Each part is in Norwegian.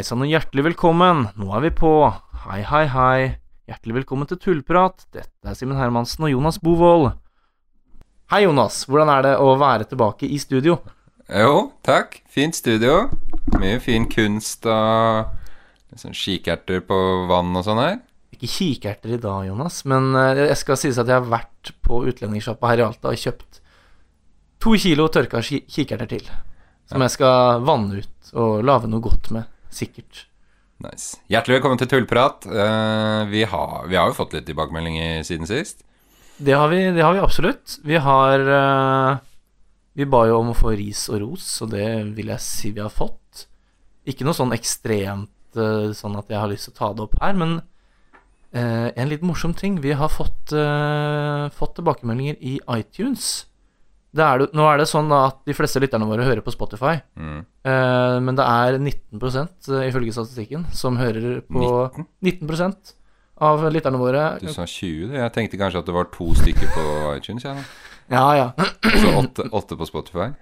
Hei sann og hjertelig velkommen. Nå er vi på. Hei, hei, hei. Hjertelig velkommen til Tullprat. Dette er Simen Hermansen og Jonas Bovold. Hei, Jonas. Hvordan er det å være tilbake i studio? Jo, takk. Fint studio. Mye fin kunst og liksom kikerter på vann og sånn her. Ikke kikerter i dag, Jonas, men eh, jeg skal sies at jeg har vært på utlendingssjappa her i Alta og kjøpt to kilo tørka ki kikerter til. Som jeg skal vanne ut og lage noe godt med. Sikkert. Nice. Hjertelig velkommen til Tullprat. Uh, vi, har, vi har jo fått litt tilbakemeldinger siden sist. Det har vi, det har vi absolutt. Vi har uh, Vi ba jo om å få ris og ros, og det vil jeg si vi har fått. Ikke noe sånn ekstremt uh, sånn at jeg har lyst til å ta det opp her, men en litt morsom ting. Vi har fått, fått tilbakemeldinger i iTunes. Det er, det- nå er det sånn at de fleste lytterne våre hører på Spotify, Mm. eh, men det er 19% ifølge statistikken som hører på 19 av lytterne våre. Du sa 20, det, Jeg tenkte kanskje at det var to stykker på iTunes. Ja. Ja, ja. Så åtte, åtte på Spotify.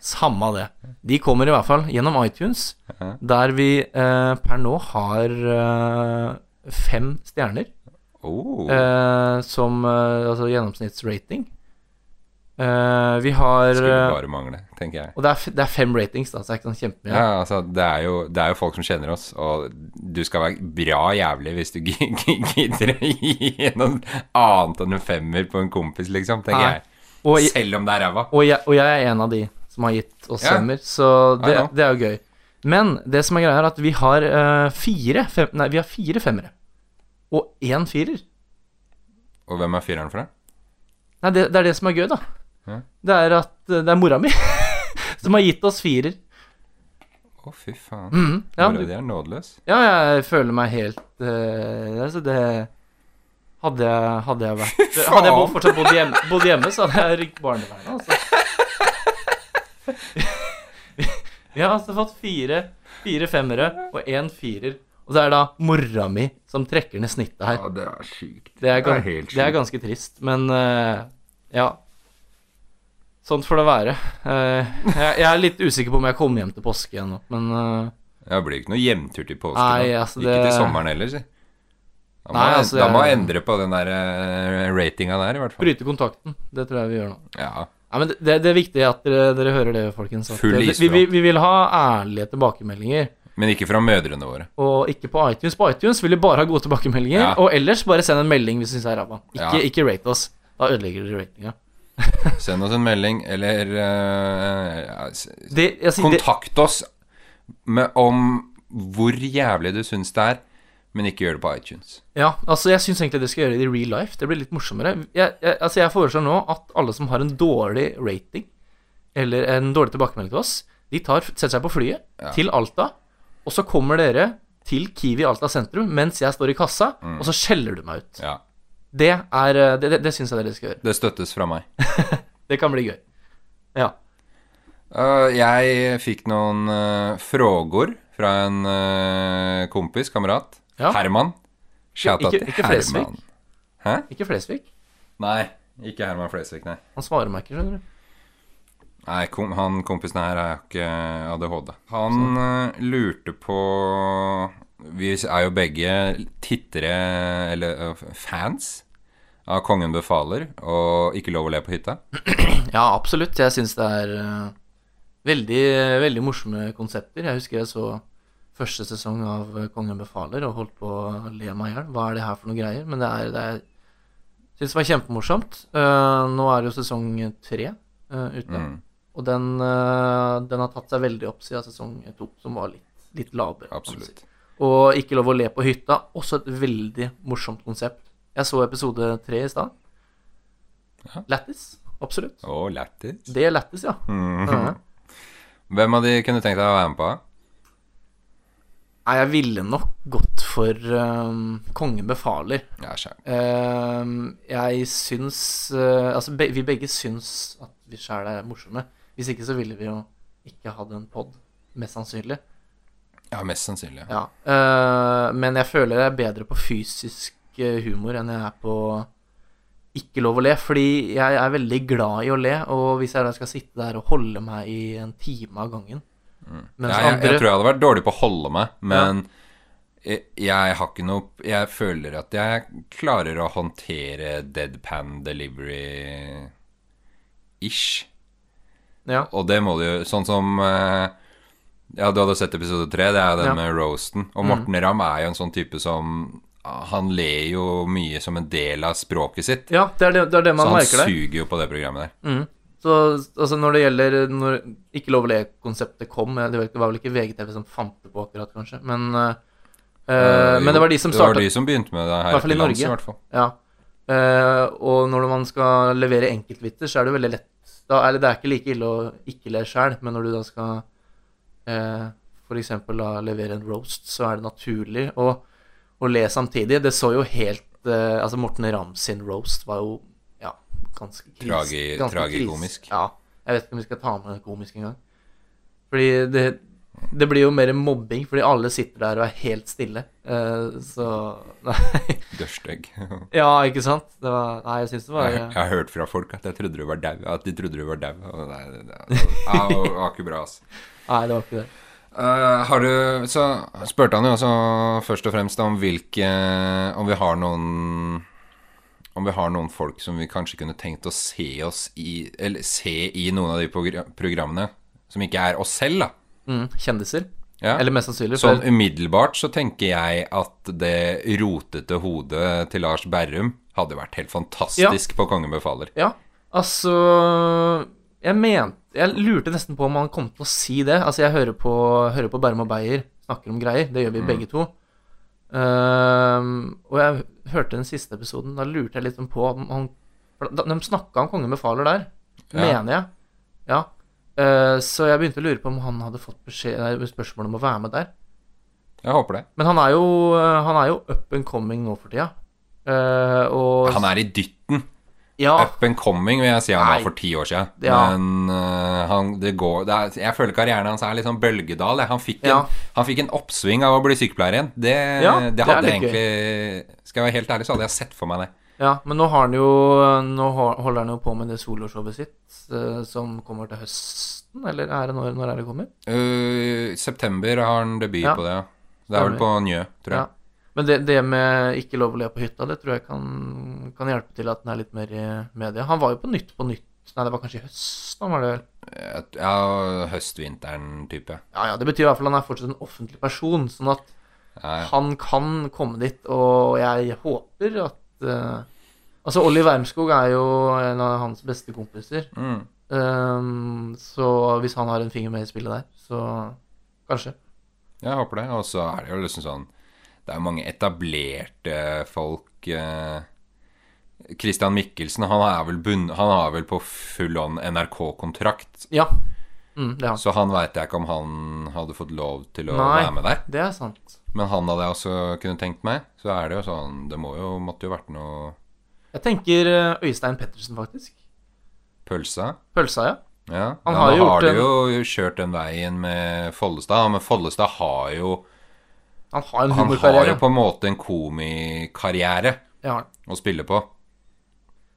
Samme det. De kommer i hvert fall gjennom iTunes, Ja. der vi eh, per nå har eh, fem stjerner Oh. eh, som eh, altså gjennomsnittsrating. Eh, vi har Skulle eh, bare mangle, tenker jeg. Og det er, det er fem ratings, da, så det er ikke sånn kjempemye. Ja, altså, det er, jo, det er jo folk som kjenner oss, og du skal være bra jævlig hvis du gi- gi- gidder å gi noe annet enn en femmer på en kompis, liksom, tenker Nei. jeg. Og, Selv om det er ræva. og, og jeg er en av de som har gitt oss Ja. femmer, så det, det er jo gøy. Men det som er greia, er at vi har uh, fire fem, Nei, vi har fire femmere. Og én firer. Og hvem er fireren for deg? Nei, det, det er det som er gøy, da. Ja. Det er at eh, det er mora mi som har gitt oss firer. Å, fy faen. Mm, ja, Mora di er nådeløs. ja, jeg føler meg helt uh, Altså, det Hadde jeg, hadde jeg vært Hadde jeg fortsatt bodd hjemme, bodd hjemme, så hadde jeg ringt barnevernet, altså. Vi har altså fått fire, fire femmere og én firer. Og så er det da mora mi som trekker ned snittet her. det er sykt. Det er, Det er helt det er ganske trist, men uh, ja. Sånt får det være. Eh, jeg, er litt usikker på om jeg kommer hjem til påske igjen men eh, Det blir ikke noe hjemtur til påske. Nei, altså, det... Ikke til sommeren heller, si. Da må, Nei, altså, da må jeg- endre på den der uh, ratinga der, i hvert fall. bryte kontakten. Det tror jeg vi gjør nå. Ja. Nei, men det, det er viktig at dere, dere hører det, folkens. Full det, vi, vi, vi vil ha ærlige tilbakemeldinger. Men ikke fra mødrene våre. Og ikke på iTunes. På iTunes vil vi bare ha gode tilbakemeldinger. Ja. Og ellers bare send en melding hvis du syns det er ræva. Ikke, Ja. ikke rate oss. Da ødelegger dere ratinga. Send oss en melding, eller uh, Det, altså, Kontakt det, oss med om hvor jævlig du syns det er, men ikke gjør det på iTunes. Ja, altså jeg syns egentlig det skal gjøre det i real life. Det blir litt morsommere. Jeg, jeg, altså jeg foreslår nå at alle som har en dårlig rating, eller en dårlig tilbakemelding til oss, de tar, setter seg på flyet Ja. til Alta, og så kommer dere til Kiwi Alta sentrum mens jeg står i kassa, Mm. og så skjeller du meg ut. Ja. Det er eh, Det, det, det syns jeg dere skal gjøre. Det støttes fra meg. Det kan bli gøy. Ja. Uh, jeg fikk noen uh, frågor fra en uh, kompis, kamerat. Ja. Herman. Shout out Ikke- til? Herman. Hæ? Ikke Flesvig. Nei, ikke Herman Flesvig, nei. Han svarer meg ikke, skjønner du. Nei, kom, han kompisen her er ikke ADHD. Han uh, lurte på Vi er jo begge tittere, eller uh, fans, av Kongen befaler og Ikke lov å le på hytta. Ja, absolutt. Jeg syns det er eh, veldig, veldig morsomme konsepter. Jeg husker jeg så første sesong av eh, Kongen befaler og holdt på å le meg i hjel. Hva er det her for noe greier? Men det er, det er Syns det var kjempemorsomt. Uh, nå er det jo sesong tre uh, ute. Mm, Og den, uh, den har tatt seg veldig opp siden sesong to, som var litt, litt lavere. kan man si. Og Ikke lov å le på hytta. Også et veldig morsomt konsept. Jeg så episode tre i stad. Ja. Lættis. Absolutt. Å, lættis. Det er lættis, ja. Mm. Ja. Hvem av de kunne tenkt deg å være med på? Nei, jeg ville nok gått for um, Kongen befaler. Ja. Um, jeg syns uh, Altså, be vi begge syns at vi sjæl er morsomme. Hvis ikke så ville vi jo ikke hatt en pod, mest sannsynlig. Ja, mest sannsynlig. Ja. Uh, men jeg føler jeg er bedre på fysisk uh, humor enn jeg er på ikke lov å le. Fordi jeg er veldig glad i å le, og hvis jeg da skal sitte der og holde meg i en time av gangen Mens Ja, jeg, andre jeg tror jeg hadde vært dårlig på å holde meg, men jeg, jeg har ikke noe Jeg føler at jeg klarer å håndtere deadpan delivery-ish. ja. Og det må du jo Sånn som eh, Ja, du hadde sett episode tre, det er den Ja. Mm. med roasten. Og Morten Ramm er jo en sånn type som Han ler jo mye som en del av språket sitt. ja, det er det, det, er det man Så han merker suger jo på det programmet der. Mm. Så altså, når det gjelder når Ikke lov å le-konseptet kom eh, Det var vel ikke VGTV som fant det på akkurat, kanskje, men Uh, jo, Men det var de som Det var de som begynte med det her i hvert fall i Norge. lands, i. Ja. Uh, og når man skal levere enkeltvitser, så er det veldig lett da, Eller det er ikke like ille å ikke le sjæl, men når du da skal uh, f.eks. levere en roast, så er det naturlig å, å le samtidig. Det så jo helt eh, Altså, Morten Ramm sin roast var jo ja, ganske kris, Tragi- ganske tragikomisk. kris. Ja. Jeg vet ikke om vi skal ta med komisk engang. Fordi det, det blir jo mer mobbing, fordi alle sitter der og er helt stille. Uh, så Nei. Dørstygg. Ja, ikke sant? Det var, nei, jeg syns det var Jeg, jeg har hørt fra folk at jeg trodde du var dau. At de trodde du var dau. Nei, Det, det, det, det var ikke bra, altså. Nei, det var ikke det. Uh, har du Så spurte han jo også først og fremst om hvilke Om vi har noen Om vi har noen folk som vi kanskje kunne tenkt å se oss i Eller se i noen av de programmene som ikke er oss selv, da. Mm, kjendiser. Ja. Eller mest sannsynlig. Sånn umiddelbart så tenker jeg at det rotete hodet til Lars Berrum hadde vært helt fantastisk på Kongen befaler. ja, altså Jeg mente Jeg lurte nesten på om han kom til å si det. Altså, jeg hører på, hører på Berrum og Beyer snakker om greier. Det gjør vi begge to. Ehm, og jeg hørte den siste episoden. Da lurte jeg litt på om han De snakka om Kongen befaler der, Ja. mener jeg. Ja. Eh, så jeg begynte å lure på om han hadde fått beskjed, nei, spørsmål om å være med der. Jeg håper det. Men han er jo, han er jo up and coming nå for tida. Uh, og Han er i dytten. ja, Up and coming, vil jeg si han var for ti år siden. Ja. Men uh, han, det går det er, Jeg føler karrieren hans er litt sånn bølgedal. Han fikk, Ja. en, han fikk en oppsving av å bli sykepleier igjen. Det, det det hadde litt egentlig Skal jeg være helt ærlig, så hadde jeg sett for meg det. Ja, men nå har han jo Nå holder han jo på med det soloshowet sitt, eh, som kommer til høsten, eller er det når, når er det kommer? Uh, september har han debut Ja. på det. Det er vel på Njø, tror jeg. Ja. Men det, det med ikke lov å le på hytta, det tror jeg kan, kan hjelpe til at den er litt mer i media. Han var jo på Nytt på Nytt Nei, det var kanskje i høsten, var det vel? Ja, høst-vinteren-type. Ja, ja, det betyr i hvert fall at han er fortsatt en offentlig person, sånn at Ja, ja. han kan komme dit, og jeg håper at eh, Altså, Olli Wermskog er jo en av hans beste kompiser. Mm. Um, så hvis han har en finger med i spillet der, så kanskje. Jeg håper det. Og så er det jo liksom sånn Det er jo mange etablerte folk uh, Christian Mikkelsen, han er vel, bunn, han er vel på full on NRK-kontrakt. Ja. Mm, han. Så han veit jeg ikke om han hadde fått lov til å Nei. være med der. Det er sant. Men han hadde jeg også kunne tenkt meg. Så er det jo sånn Det må jo, måtte jo vært noe Jeg tenker eh, Øystein Pettersen, faktisk. Pølsa? Pølsa, ja. Ja. Han ja, har jo har gjort jo kjørt den veien med Follestad, men Follestad har jo Han har en Han har jo på en måte en komikarriere ja. å spille på.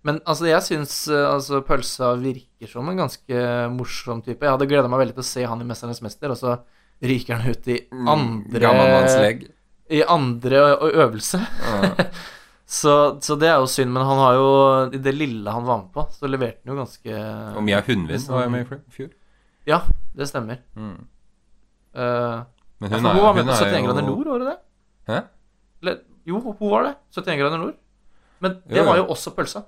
Men altså, jeg syns altså, Pølsa virker som en ganske morsom type. Jeg hadde gleda meg veldig til å se han i 'Mesternes mester', og så ryker han ut i andre Gammelmannslegg. I andre øvelse. Ja. Så, så det er jo synd, men han har jo I det lille han var med på, så leverte han jo ganske Og Mia Hundvin var jo med i fjor. Ja, det stemmer. Mm. Uh, Men hun er, hun var med på er 71 grader nord, var det det? Hæ? Eller, jo, hun var det. 71 grader nord. Men det Jo, jo. var jo også pølsa.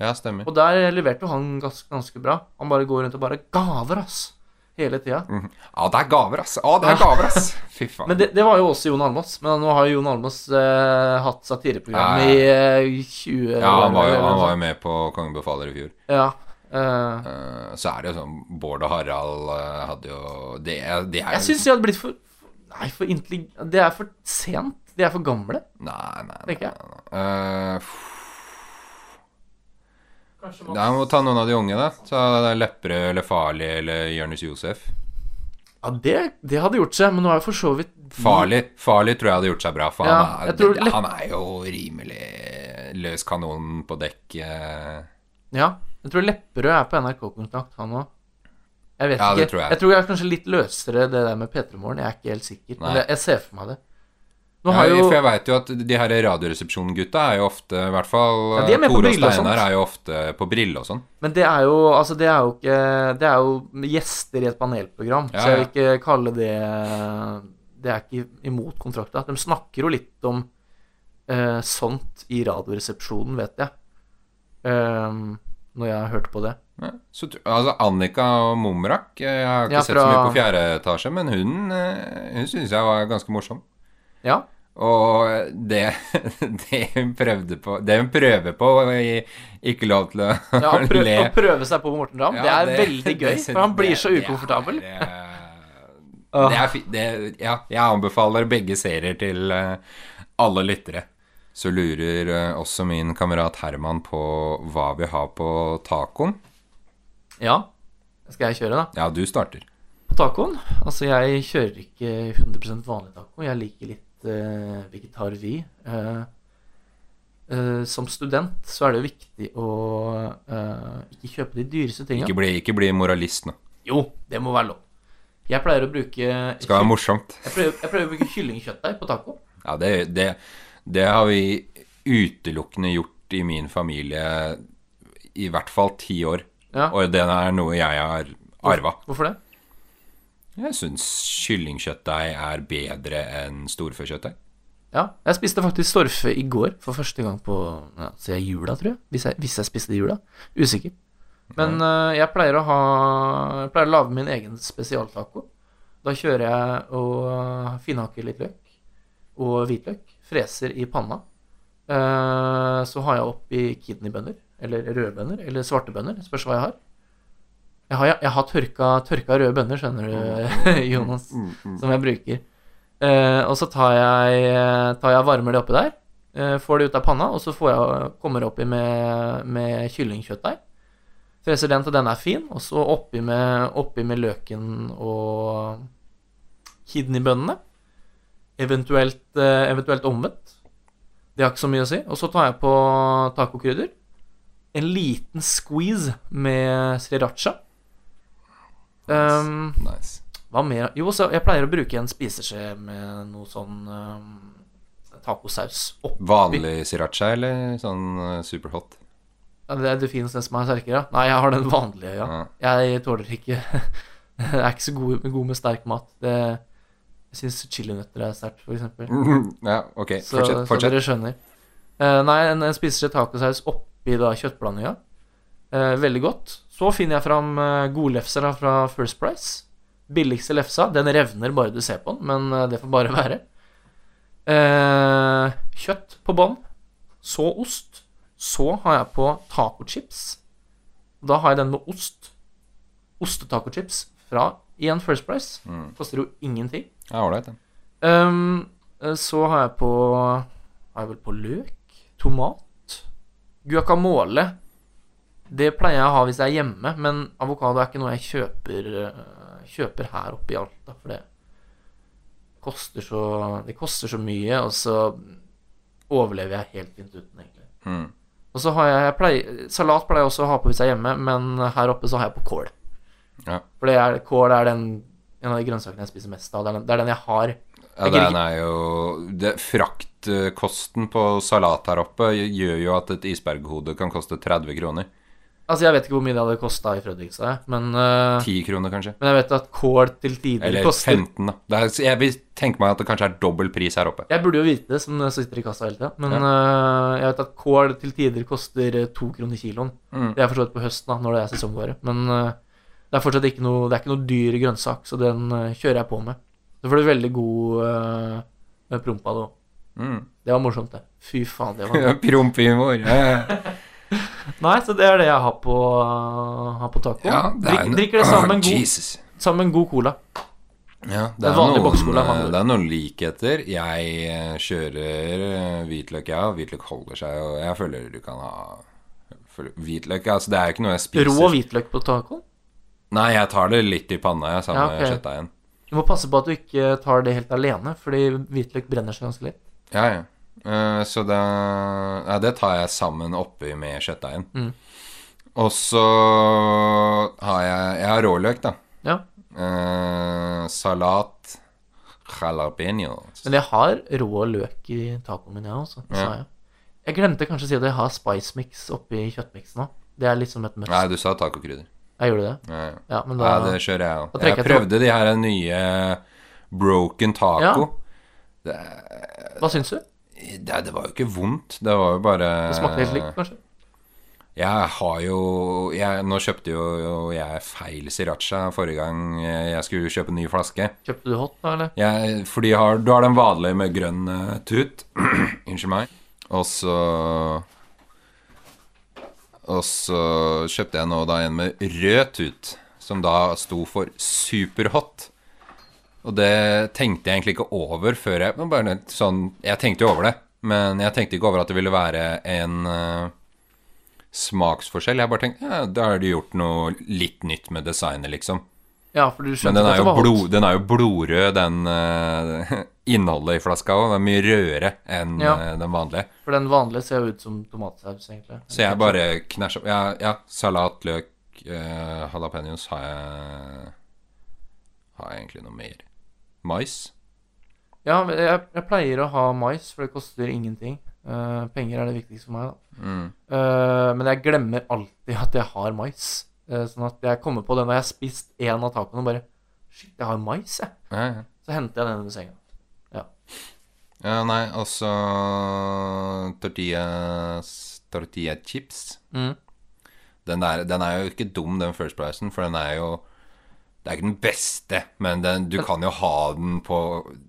Ja, stemmer. Og der leverte jo han ganske, ganske bra. Han bare går rundt og bare gaver, ass. Hele tida. Mhm. Ja, det er gaver, ass. Ja, det er gaver, ass. Fy faen. Men det, det var jo også Jon Almaas. Men nå har jo Jon Almaas eh, hatt satireprogram i eh, 20 ja, han var, jo, han var jo med på Kongen befaler i fjor. Ja. eh, Eh, så er det jo sånn Bård og Harald eh, hadde jo Det, det er jeg syns de hadde blitt for Nei, for intelligente Det er for sent. De er for gamle. Nei, nei, nei. nei, nei. Eh, Da må ta noen av de unge, da. Ta Lepperød eller Farlig eller Jonis Josef. Ja, det, det hadde gjort seg, men nå er jo for så vidt Farlig Farlig tror jeg hadde gjort seg bra, for Ja, han, er, Lepp- han er jo rimelig løs kanon på dekk. eh. Ja. Jeg tror Lepperød er på NRK-kontakt, han òg. Jeg vet Ja, ikke. tror jeg. jeg tror jeg er kanskje litt løsere det der med P3 Morgen. Jeg er ikke helt sikker. Nei. Men det, jeg ser for meg det. Nå Ja, jo For jeg veit jo at de her Radioresepsjonen-gutta er jo ofte, i hvert fall Ja, Tore og. Steinar er jo ofte på Brille og sånn. Men det er jo Altså, det er jo ikke Det er jo gjester i et panelprogram, Ja, så jeg vil ikke kalle det Det er ikke imot kontrakta. De snakker jo litt om eh, sånt i Radioresepsjonen, vet jeg. Um, når jeg har hørt på det. Ja, så, altså Annika og Mumrak eh, Jeg har ikke Ja, sett så mye på fjerde etasje, men hun, eh, hun syns jeg var ganske morsom. Ja. Og det, det hun prøvde på Det hun prøver på i Ikke lov til å ja å, le å prøve seg på Morten Ramm, det er er veldig gøy. det- For han blir det- så ukomfortabel. Det det, ja, jeg anbefaler begge serier til eh, alle lyttere. Så lurer eh, også min kamerat Herman på hva vi har på tacoen. Ja. Skal jeg kjøre, da? Ja, du starter. På tacoen? Altså, jeg kjører ikke 100 vanlig taco. Jeg liker litt uh, vegetar, vi. Eh, eh, som student så er det jo viktig å eh, ikke kjøpe de dyreste tinga. Ikke bli, ikke bli moralist nå. Jo, det må være lov. Jeg pleier å bruke skal være morsomt. jeg pleier, jeg pleier å bruke kyllingkjøttdeig på taco. Ja, det, det, det har vi utelukkende gjort i min familie i hvert fall ti år. Ja. Og det er noe jeg har arva. Hvorfor det? Jeg syns kyllingkjøttdeig er bedre enn storfekjøttdeig. Ja, jeg spiste faktisk storfe i går for første gang på ja, siden jula, tror jeg? Hvis jeg, hvis jeg spiste det i jula. Usikker. Men eh, jeg pleier å ha Jeg pleier å lage min egen spesialtaco. Da kjører jeg og finhakker litt løk og hvitløk. Freser i panna. Uh, så har jeg oppi kidneybønner, eller røde bønner, eller svarte bønner. Spørs hva jeg har. Jeg har, jeg har tørka, tørka røde bønner, skjønner du, Jonas, som jeg bruker. Eh, og så tar jeg, tar jeg varmer det oppi der. eh, får det ut av panna, og så får jeg, kommer jeg oppi med, med kyllingkjøttdeig. Freser den til den er fin, og så oppi med, oppi med løken og kidneybønnene. Eventuelt, eh, eventuelt omvendt. Det har ikke så mye å si. Og så tar jeg på tacokrydder. En liten squeeze med sriracha. Um, Nice. hva mer? Jo, så jeg pleier å bruke en spiseskje med noe sånn um, tacosaus oppi. Vanlig sriracha eller sånn eh, superhot? Ja, det, det finnes den som er sterkere. Nei, jeg har den vanlige, ja. Jeg tåler ikke Jeg er ikke så god, god med sterk mat. Det, jeg syns chilinøtter er sterkt, for eksempel. ja, ok. Så, Fortsett. så dere skjønner. Uh, nei, en, en spiseskje tacosaus oppi da kjøttblandinga. Uh, veldig godt. Så finner jeg fram gode godlefser fra First Price. Billigste lefsa. Den revner bare du ser på den, men eh, det får bare være. Eh, kjøtt på bånn. Så ost. Så har jeg på tacochips. Da har jeg den med ost. Ostetacochips fra igjen First Price. Mm. Koster jo ingenting. Ja, ålreit. den. Ehm, eh, så har jeg på Har jeg vel på løk, tomat, guacamole. Det pleier jeg å ha hvis jeg er hjemme, men avokado er ikke noe jeg kjøper, eh, kjøper her oppe i Alta, for det koster så Det koster så mye, og så overlever jeg helt fint uten, egentlig. Mm. Og så har jeg, jeg pleier, Salat pleier jeg også å ha på hvis jeg er hjemme, men her oppe så har jeg på kål. Ja. For er, kål er den en av de grønnsakene jeg spiser mest av. Det er den, det er den jeg har. Ja, den er jo det, Fraktkosten på salat her oppe gjør jo at et isberghode kan koste 30 kroner. Altså, jeg vet ikke hvor mye det hadde kosta i Fredrikstad, men, uh, 10 kroner, kanskje. men jeg vet at kål til tider Eller koster 15, da. Det er, jeg vil tenke meg at det kanskje er dobbel pris her oppe. Jeg burde jo vite det, som sitter i kassa hele tida, men eh, jeg vet at kål til tider koster eh, to kroner kiloen. Mm. Det er for så vidt på høsten, da, når det er sesongvare. Men uh, det er fortsatt ikke noe, det er ikke noe dyr grønnsak, så den eh, kjører jeg på med. Så får du veldig god uh, prompa da det. Mm. Det var morsomt, det. Fy faen, det var Prompehumor. Nei, så det er det jeg har på, har på taco. Ja, det er en- drikker det sammen med en sammen en god cola. Ja, det er, noen, det er noen likheter. Jeg eh, kjører hvitløk, hvitløk, ja. Hvitløk holder seg, og jeg føler du kan ha Hvitløk altså, Det er jo ikke noe jeg spiser. Rå hvitløk på taco. Nei, jeg tar det litt i panna, jeg, sammen Ja, ok. med kjøttdeigen. Du må passe på at du ikke tar det helt alene, fordi hvitløk brenner seg ganske litt. Ja, ja. Eh, så det, ja, det tar jeg sammen oppi med kjøttdeigen. Mm. Og så har jeg Jeg har råløk, da. Ja. Eh, salat jalapeños. Men jeg har rå løk i tacoen min, jeg også. Ja. jeg. Jeg glemte kanskje å si at jeg har spice mix oppi kjøttmiksen òg. Det er liksom et must. Nei, du sa tacokrydder. Jeg gjorde det. Ja, ja. Ja, da det kjører jeg òg. Jeg jeg prøvde de her nye broken taco. Hva syns du? Det, det var jo ikke vondt. Det var jo bare Det smakte helt likt, kanskje? Jeg har jo jeg, Nå kjøpte jo, jo jeg feil sriracha forrige gang jeg skulle kjøpe en ny flaske. Kjøpte du hot, da, eller? Jeg, fordi har, du har den vanlige med grønn eh, tut. Unnskyld meg. Og så Og så kjøpte jeg nå da en med rød tut, som da sto for superhot. Og det tenkte jeg egentlig ikke over før jeg bare sånn Jeg tenkte jo over det, men jeg tenkte ikke over at det ville være en uh, smaksforskjell. Jeg bare tenkte ja, da har de gjort noe litt nytt med designet, liksom. Ja, for du skjønte den at det var hot. blod, den er jo blodrød, den uh, innholdet i flaska òg. Den er mye rødere enn Ja. uh, den vanlige. For den vanlige ser jo ut som tomatsaus, egentlig. Så jeg bare knæsja ja, ja, salat, løk, uh, jalapeños har jeg Har jeg egentlig noe mer? Mais? Ja, jeg, jeg pleier å ha mais, for det koster ingenting. Uh, penger er det viktigste for meg, da. Mm. Uh, men jeg glemmer alltid at jeg har mais. Uh, sånn at jeg kommer på det når jeg har spist én av tacoene og bare Shit, jeg har mais, jeg. Ja, ja. Så henter jeg den under senga. ja, nei, altså Tortillas Tortilla chips. Mm. Den, der, den er jo ikke dum, den First Pricen, for den er jo Det er ikke den beste, men den, du kan jo ha den på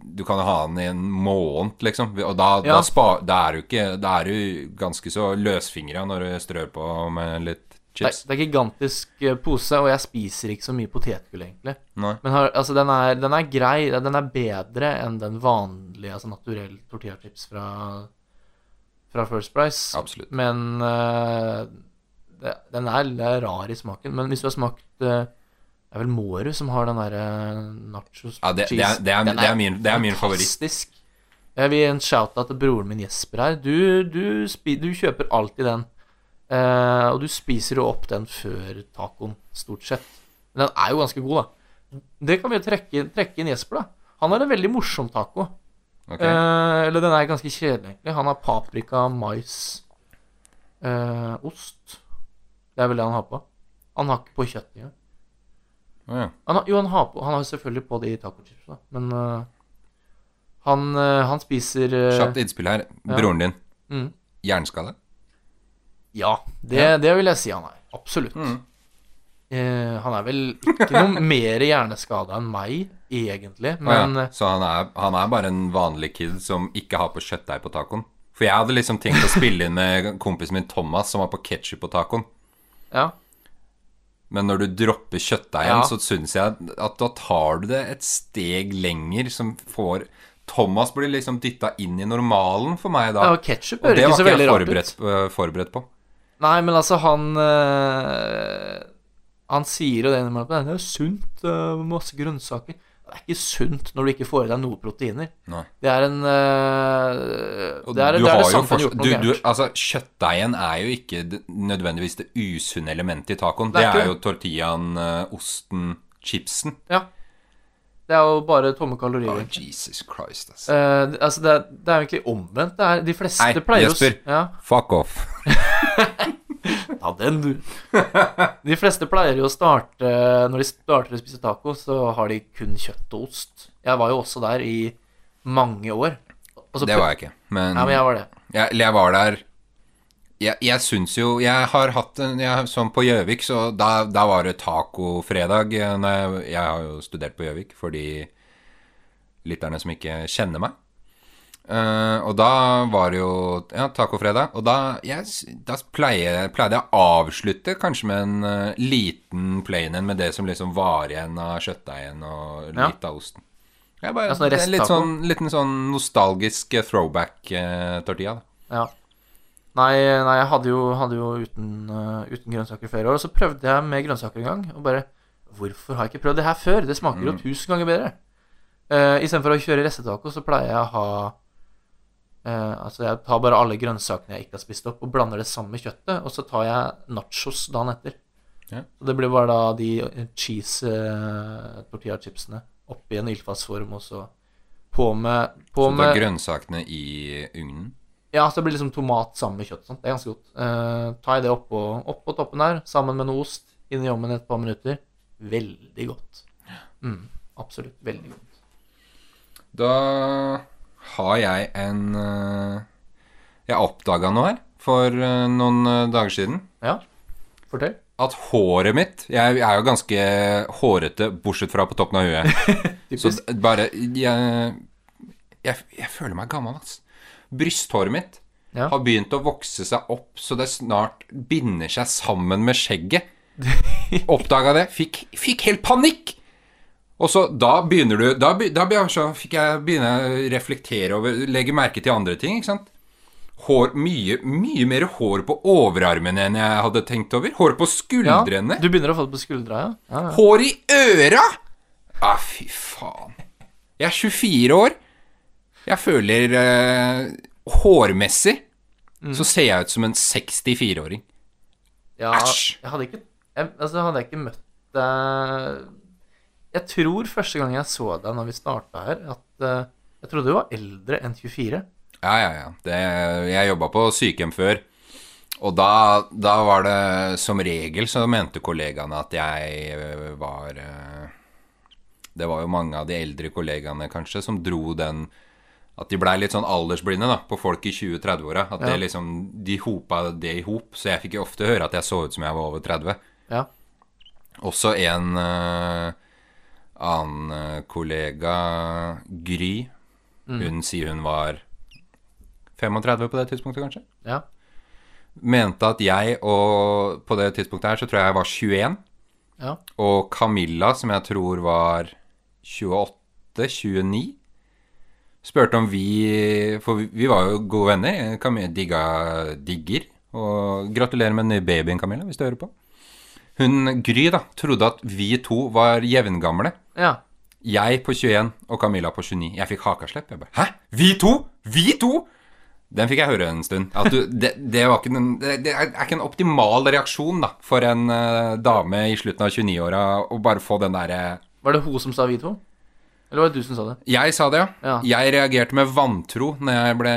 Du kan jo ha den i en måned, liksom. Og da, Ja. da, spa, da er du ikke Da er du ganske så løsfingra når du strør på med litt Det, er, chips. det er gigantisk eh, pose, og jeg spiser ikke så mye potetgull, egentlig. Nei. Men har, altså, den er, den er grei. Den er bedre enn den vanlige, altså naturell tortillachips fra, fra First Price. Absolutt. Men uh, det, den er, er rar i smaken. Men hvis du har smakt eh, Det er vel Mårud som har den derre nachos Ja, det, det, er, det, er, Den det, er min, det er min favoritt. Fantastisk. Jeg vil gi en shout-out til broren min Jesper her. Du, du, spi, du kjøper alltid den. Eh, og du spiser jo opp den før tacoen, stort sett. Men den er jo ganske god, da. Det kan vi jo trekke, trekke inn Jesper, da. Han har en veldig morsom taco. Okay. Eh, eller den er ganske kjedelig, egentlig. Han har paprika, mais, eh, ost. Det er vel det han har på. Han har ikke på kjøtt engang. Ja. Han har, jo, han har, på, han har selvfølgelig på de tacochipsa. Men uh, han, uh, han spiser uh, Kjapt innspill her. Broren din. mm, Hjerneskade? Ja, det, det vil jeg si han er. Absolutt. Mm. Uh, han er vel ikke noe mer hjerneskada enn meg, egentlig. men Men ja. Så han er, han er bare en vanlig kid som ikke har på kjøttdeig på tacoen? For jeg hadde liksom tenkt å spille inn med kompisen min Thomas, som var på ketsjup på tacoen. ja. Men når du dropper kjøttdeigen, Ja. så syns jeg at da tar du det et steg lenger, som får Thomas blir liksom dytta inn i normalen for meg da. ja og ketsjup hører høres ikke så veldig rart ut. Det var ikke jeg forberedt på. Nei, men altså, han øh, Han sier jo det innimellom. Det er jo sunt, øh, masse grønnsaker. Det er ikke sunt når du ikke får i deg noe proteiner. Nei. Det er en uh, Det er, du det, er det noe du, du, altså, Kjøttdeigen er jo ikke nødvendigvis det usunne elementet i tacoen. Det Det er er jo tortillaen, øh, osten, chipsen. Ja. Det er jo bare tomme kalorier. kalorier. Jesus Christ, altså. Uh, altså, det er, det er jo egentlig omvendt. Det er, de fleste Nei, pleier å Nei, Jesper. Ja, Fuck off. ta den, du. De fleste pleier jo å starte Når de starter å spise taco, så har de kun kjøtt og ost. Jeg var jo også der i mange år. Så Det var jeg ikke. Men, Ja, men jeg var det. jeg, jeg var der Jeg, jeg syns jo Jeg har hatt en jeg, Sånn på Gjøvik, så da, da var det tacofredag. eh, Jeg, jeg har jo studert på Gjøvik for de lytterne som ikke kjenner meg. Eh, og da var det jo ja, tacofredag. Og da, yes, da pleier, pleide jeg å avslutte kanskje med en uh, liten plain en med det som liksom var igjen av kjøttdeigen og Ja. litt av osten. Jeg bare, Ja, sånn det er litt sånn, liten sånn nostalgisk eh, throwback-tortilla. da. Ja. Nei, nei jeg hadde jo, hadde jo uten, uten grønnsaker flere år. Og så prøvde jeg med grønnsaker en gang. Og bare Hvorfor har jeg ikke prøvd det her før? Det smaker jo tusen ganger bedre. Uh, Istedenfor å kjøre restetaco, så pleier jeg å ha Altså, jeg tar bare alle grønnsakene jeg ikke har spist opp, og blander det sammen med kjøttet. Og så tar jeg nachos dagen etter. Ja. Så det blir bare da de cheese uh, tortilla-chipsene oppi en ildfastform, og så på med, på Så du har grønnsakene i ugnen? Ja, så det blir liksom tomat sammen med kjøtt. Sant? Det er ganske godt. Uh, tar jeg det oppå, oppå toppen der, sammen med noe ost, inn i ovnen et par minutter. Veldig godt. Mm, absolutt. Veldig godt. Da har jeg en eh, Jeg oppdaga noe her for eh, noen eh, dager siden. Ja, fortell. At håret mitt Jeg er jo ganske hårete, bortsett fra på toppen av huet. Så bare jeg, jeg, jeg føler meg gammel, ass. Brysthåret mitt Ja. har begynt å vokse seg opp så det snart binder seg sammen med skjegget. Oppdaga det. Fikk, fikk helt panikk! Og så da begynner du Da, da så fikk jeg begynne å reflektere over Legge merke til andre ting, ikke sant? Hår, mye, mye mer hår på overarmene enn jeg hadde tenkt over. Hår på skuldrene. Ja, du begynner å få det på skuldra, ja? ja, ja. Hår i øra! Ah, fy faen. Jeg er 24 år. Jeg føler eh, Hårmessig så ser jeg ut som en 64-åring. Ja, Æsj. jeg hadde ikke jeg, Altså, hadde jeg ikke møtt deg Jeg tror første gang jeg så deg når vi starta her, at eh, jeg trodde du var eldre enn 24. Ja, ja, ja. Det, jeg jobba på sykehjem før. Og da, da var det som regel så mente kollegaene at jeg øh, var øh, Det var jo mange av de eldre kollegaene kanskje som dro den At de blei litt sånn aldersblinde da på folk i 20-30-åra. At det Ja. liksom, de hopa det i hop. Så jeg fikk jo ofte høre at jeg så ut som jeg var over 30. Ja. Også en øh, annen øh, kollega, Gry. Hun sier hun var 35 på det tidspunktet, kanskje. ja. Mente at jeg, og på det tidspunktet her, så tror jeg jeg var 21. Ja. Og Camilla, som jeg tror var 28-29, spurte om vi For vi, vi var jo gode venner. Camilla digga digger. Og gratulerer med den nye babyen, Camilla, hvis du hører på. Hun Gry da, trodde at vi to var jevngamle. ja. Jeg på 21 og Camilla på 29. Jeg fikk hakaslepp. Jeg bare Hæ? Vi to? Vi to? Den fikk jeg høre en stund. At du, det, det, var ikke en, det, er ikke en optimal reaksjon da for en uh, dame i slutten av 29-åra å bare få den derre Var det hun som sa vi to? Eller var det du som sa det? Jeg sa det, ja. Ja. Jeg reagerte med vantro når jeg ble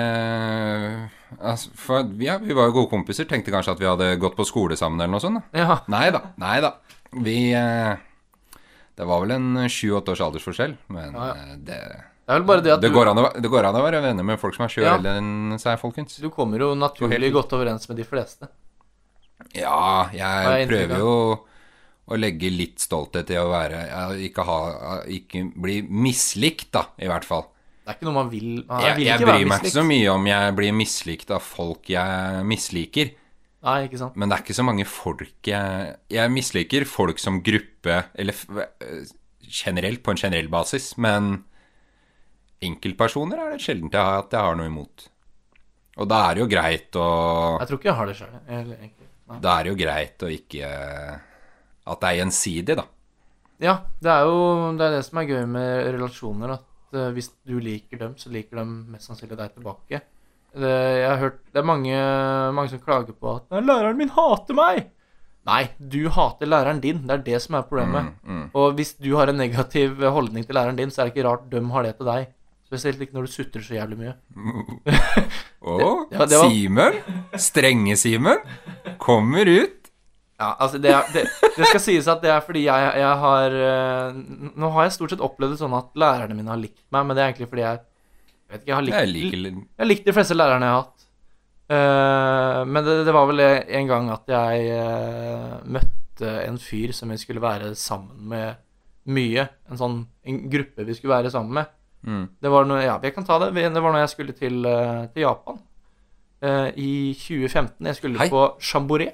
altså, For ja, vi var jo gode kompiser. Tenkte kanskje at vi hadde gått på skole sammen eller noe sånt. da Ja. Nei da. Nei da. Vi eh, Det var vel en sju-åtte års aldersforskjell, men Ja, eh, det Det det det du, går, å, det går an å være venner med folk som er sju år eldre enn seg, folkens. du kommer jo naturlig helt- godt overens med de fleste. Ja, jeg prøver jo å legge litt stolthet i å være Ikke, ha, ikke bli mislikt, da, i hvert fall. Det er ikke noe man vil man Jeg, vil jeg bryr meg ikke så mye om jeg blir mislikt av folk jeg misliker. Nei, ikke sant. Men det er ikke så mange folk jeg Jeg misliker folk som gruppe, eller øh, generelt, på en generell basis, men enkeltpersoner er det sjelden jeg at jeg har noe imot. Og da er det jo greit å Jeg tror ikke jeg har det sjøl. Da er det jo greit å ikke At det er gjensidig, da. Ja, det er jo det, er det som er gøy med relasjoner. At eh, hvis du liker dem, så liker de mest sannsynlig deg tilbake. Det, jeg har hørt, det er mange, mange som klager på at 'læreren min hater meg'. Nei, du hater læreren din. Det er det som er problemet. Mm, Og hvis du har en negativ holdning til læreren din, så er det ikke rart de har det til deg. Spesielt ikke når du sutrer så jævlig mye. Å, ja, var- Simen! Strenge-Simen! Kommer ut. Ja, altså det, er, det, det skal sies at det er fordi jeg, jeg har eh, Nå har jeg stort sett opplevd det sånn at lærerne mine har likt meg, men det er egentlig fordi jeg vet ikke, jeg har likt, Jeg liker jeg likt de fleste lærerne jeg har hatt. Uh, men det, det var vel en gang at jeg uh, møtte en fyr som jeg skulle være sammen med mye. En sånn en gruppe vi skulle være sammen med. mm. Det var noe, ja, jeg kan ta det. Det var når jeg skulle til, uh, til Japan. I 2015. Jeg skulle Hei. på Chamboré.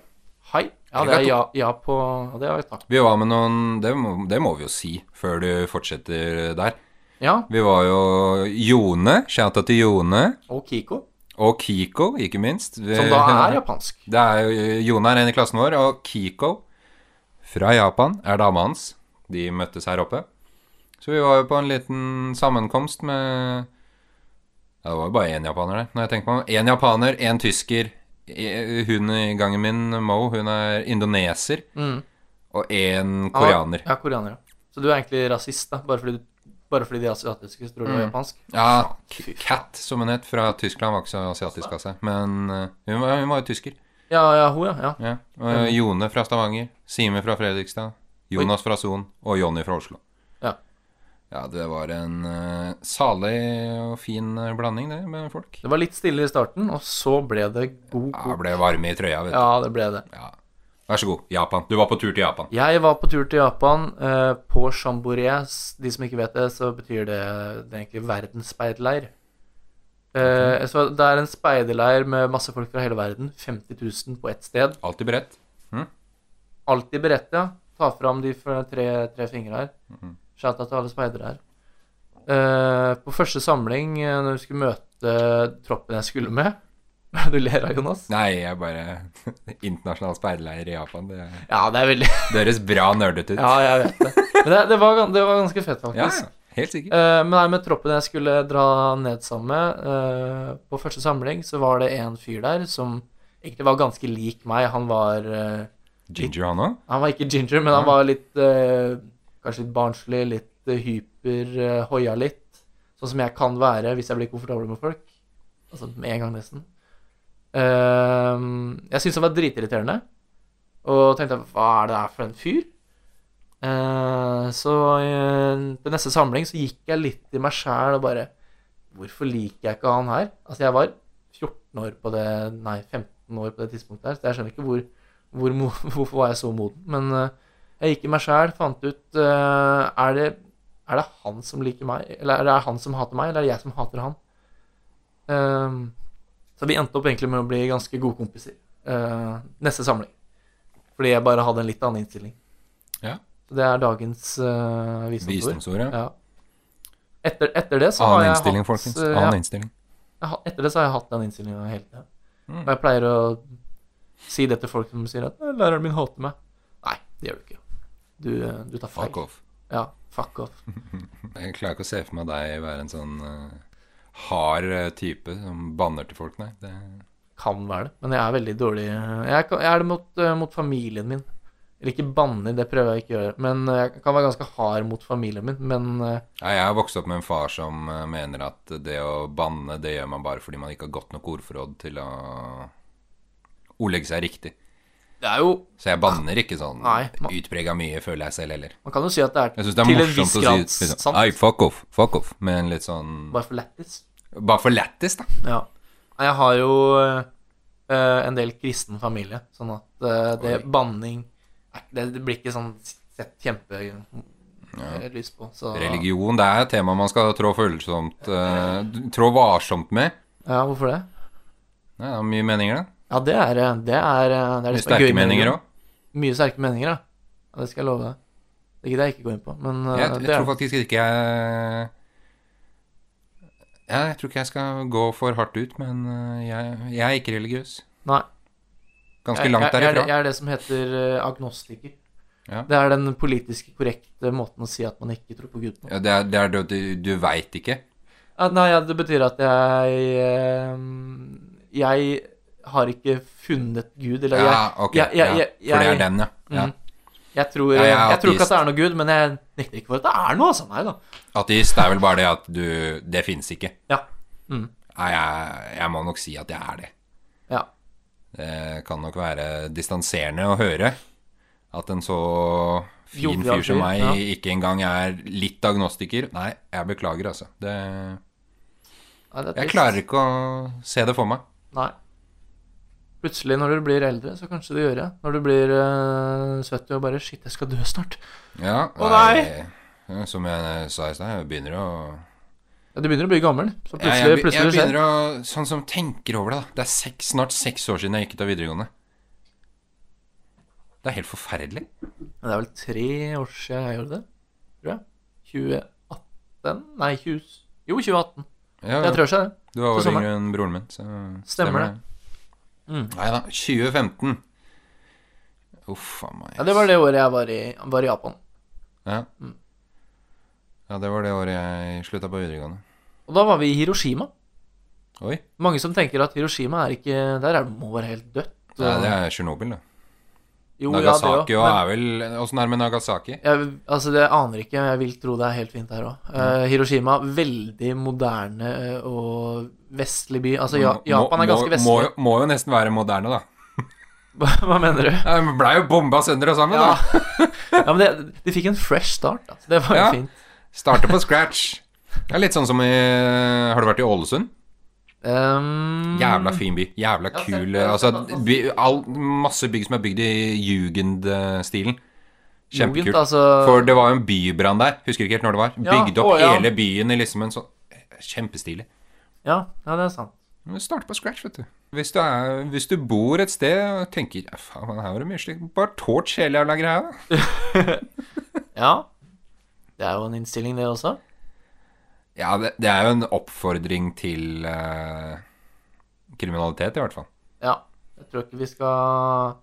Hei. Ja, det er ja, ja på ja, Det er takk. Vi var med noen det må, det må vi jo si før du fortsetter der. Ja, Vi var jo Jone. Shouta til Jone. og Kiko. Og Kiko, ikke minst. Vi- Som da er japansk. Det er jo Jone er en i klassen vår, og Kiko fra Japan er dama hans. De møttes her oppe. Så vi var jo på en liten sammenkomst med Ja, det var jo bare én japaner der. Når jeg tenker på Én japaner, én tysker. Hun i gangen min, Mo, hun er indoneser. Mm. Og én koreaner. Ja, koreaner. ja. Så du er egentlig rasist, da, bare fordi, du, bare fordi de asiatiske tror du er Mm. japansk? Ja, Kat. Som hun het, fra Tyskland, var ikke så asiatisk av seg. Men eh, hun, var, hun var jo tysker. Ja, ja, hun, ja. ja. Ja. Og Jone fra Stavanger. Sime fra Fredrikstad. Jonas fra Son. Og Jonny fra Oslo. Ja. Det var en uh, salig og fin eh, blanding, det, med folk. Det var litt stille i starten, og så ble det god Ja, ble varme i trøya, vet du. Ja, det ble det. Ja. Vær så god. Japan. Du var på tur til Japan. Jeg var på tur til Japan, uh, på Chambouré. De som ikke vet det, så betyr det, det egentlig verdensspeiderleir. Uh, okay. det er en speiderleir med masse folk fra hele verden. 50 000 på ett sted. Alltid beredt. Alltid beredt, ja. Ta fram de tre, tre fingre her. Mhm. Shout-out til alle speidere her. Uh, på første samling, eh, når vi skulle møte troppen jeg skulle med Du ler av, Jonas? Nei, jeg bare Internasjonal speiderleir i Japan. Det, Ja, det er veldig det høres bra nerdete ut. Ja, jeg vet det. Men det, det, var, det var ganske fett, faktisk. ja, helt sikkert. Uh, men nei, med troppen jeg skulle dra ned sammen med uh, På første samling så var det en fyr der som egentlig var ganske lik meg. Han var uh, Ginger, han òg? Han var ikke ginger, men han var litt Kanskje litt barnslig, litt eh, hyper, uh, hoia litt. Sånn som jeg kan være hvis jeg blir komfortabel med folk. Altså med en gang, nesten. Eh, jeg syntes han var dritirriterende, og tenkte hva er det der for en fyr? Eh, så på neste samling så gikk jeg litt i meg sjæl og bare Hvorfor liker jeg ikke han her? Altså, jeg var 14 år på det Nei, 15 år på det tidspunktet her, så jeg skjønner ikke hvor, hvor hvorfor var jeg så moden. Men eh, jeg gikk i meg sjæl, fant ut eh, er, det, er det han som liker meg, eller er det han som hater meg, eller er det jeg som hater han? Eh, så vi endte opp egentlig med å bli ganske gode kompiser eh, neste samling. Fordi jeg bare hadde en litt annen innstilling. Ja. Så det er dagens uh, visdomsord. Ja. Ja. Etter, etter det så har Annen jeg innstilling, hatt, folkens. Annen ja, innstilling. jeg etter det så har jeg hatt den innstillinga hele tida. Mm. Og jeg pleier å si det til folk som sier at «Nei, 'læreren min hater meg'. Nei, det gjør du ikke. Du, eh, du tar feil. Fuck off. Ja, fuck off. Jeg klarer ikke å se for meg deg være en sånn uh, hard eh, type som banner til folk, nei. Det, Kan være det, men jeg er veldig dårlig Jeg, kan, jeg er det mot, uh, mot familien min. Eller ikke banner, det prøver jeg ikke å gjøre. Men jeg kan være ganske hard mot familien min. Men Nei, jeg har vokst opp med en far som mener at det å banne, det gjør man bare fordi man ikke har godt nok ordforråd til å ordlegge seg riktig. Det jo Så jeg banner ikke sånn Nei, man- utprega mye, føler jeg selv heller. Man kan jo si at det er, det er til en viss grad si liksom, sant. Nei, fuck off, fuck off, med en litt sånn Bare for lættis. Bare for lættis, da. Ja. Jeg har jo eh, en del kristen familie, sånn at eh, det Oi. banning det, det blir ikke sånn sett kjempelys på. Så Religion, det er et tema man skal trå følsomt eh, Trå varsomt med. Ja, hvorfor det? Nei, det er mye meninger, det. Ja, det er eh, det er, eh, det, er Mye er sterke meninger òg. Mye sterke meninger, ja. ja. Det skal jeg love deg. Det gidder jeg ikke gå inn på, men eh, Jeg, jeg tror faktisk ikke jeg ja, Jeg tror ikke jeg skal gå for hardt ut, men jeg, jeg er ikke religiøs. Nei. Ganske jeg, langt jeg, jeg, derifra. jeg er det som heter agnostiker. Ja. Det er den politiske korrekte måten å si at man ikke tror på Gud på. Ja, det er det er det du, du veit ikke. Ja, nei, ja, det betyr at jeg Jeg har ikke funnet Gud, eller jeg, Ja, ok. jeg- jeg- ja, jeg- For det er den, ja. ja. Mm. jeg, tror, Ja, jeg tror ikke at det er noe Gud, men jeg nekter ikke for at det er noe. Altså. Nei da. Ateist er vel bare det at du Det fins ikke. Ja. Mm. Nei, jeg, må nok si at jeg er det. ja. Det kan nok være distanserende å høre at en så fin fyr som meg ja. ikke engang er litt agnostiker. Nei, jeg beklager, altså. Det, Nei, det jeg klarer ikke å se det for meg. Nei. Plutselig, når du blir eldre, så kanskje du gjør det. Når du blir uh, 70 og bare Shit, jeg skal dø snart. Ja, Å, nei. Som jeg sa i stad, jeg begynner å Ja, du begynner å bli gammel, så Ja, plutselig, jeg, be- plutselig jeg begynner å Sånn som tenker over det, da. Det er seks, snart seks år siden jeg gikk ut av videregående. Det er helt forferdelig. Det er vel tre år siden jeg gjorde det, tror jeg. 2018 Nei, 20... jo, 2018. Ja, Jeg tror ikke det. du var til år yngre enn broren min, så Stemmer det. Mm. Nei da, 2015. Uff a meg. Ja, Det var det året jeg var i, var i Japan. Ja. Mm. ja, det var det året jeg slutta på videregående. Og da var vi i Hiroshima. Oi. Mange som tenker at Hiroshima er ikke Der er det må være helt dødt. Nei, det er Tsjernobyl, da. Jo, ja, det også, Nagasaki og er vel Åssen er det med Nagasaki? Jeg, altså, det aner ikke. Jeg vil tro det er helt fint her òg. Hiroshima, veldig moderne eh, og vestlig by. Altså, ja, Japan er ganske vestlig. Må, må jo nesten være moderne, da. Hva mener du? Ja, men Blei jo bomba sønder og sammen, Ja, da. ja men det, de fikk en fresh start. Altså. Det var jo Ja. fint. Starte på scratch. Det er litt sånn som i Har du vært i Ålesund? Um, Jævla fin by. Jævla Ja, kul det- Altså, by, all, masse bygg som er bygd i jugendstilen. Kjempekult. Jugend, altså, For det var jo en bybrann der. Husker ikke helt når det var. Ja, Bygde opp å, ja. hele byen i liksom en sånn Kjempestilig. ja, ja, det er sant. Men Starte på scratch, vet du. Hvis du, er, hvis du bor et sted og tenker ja, faen, her var det mye slikt Bare torch hele jævla greia, da. Ja. Det er jo en innstilling, det også. Ja, det, det er jo en oppfordring til uh, kriminalitet, i hvert fall. Ja. Jeg tror ikke vi skal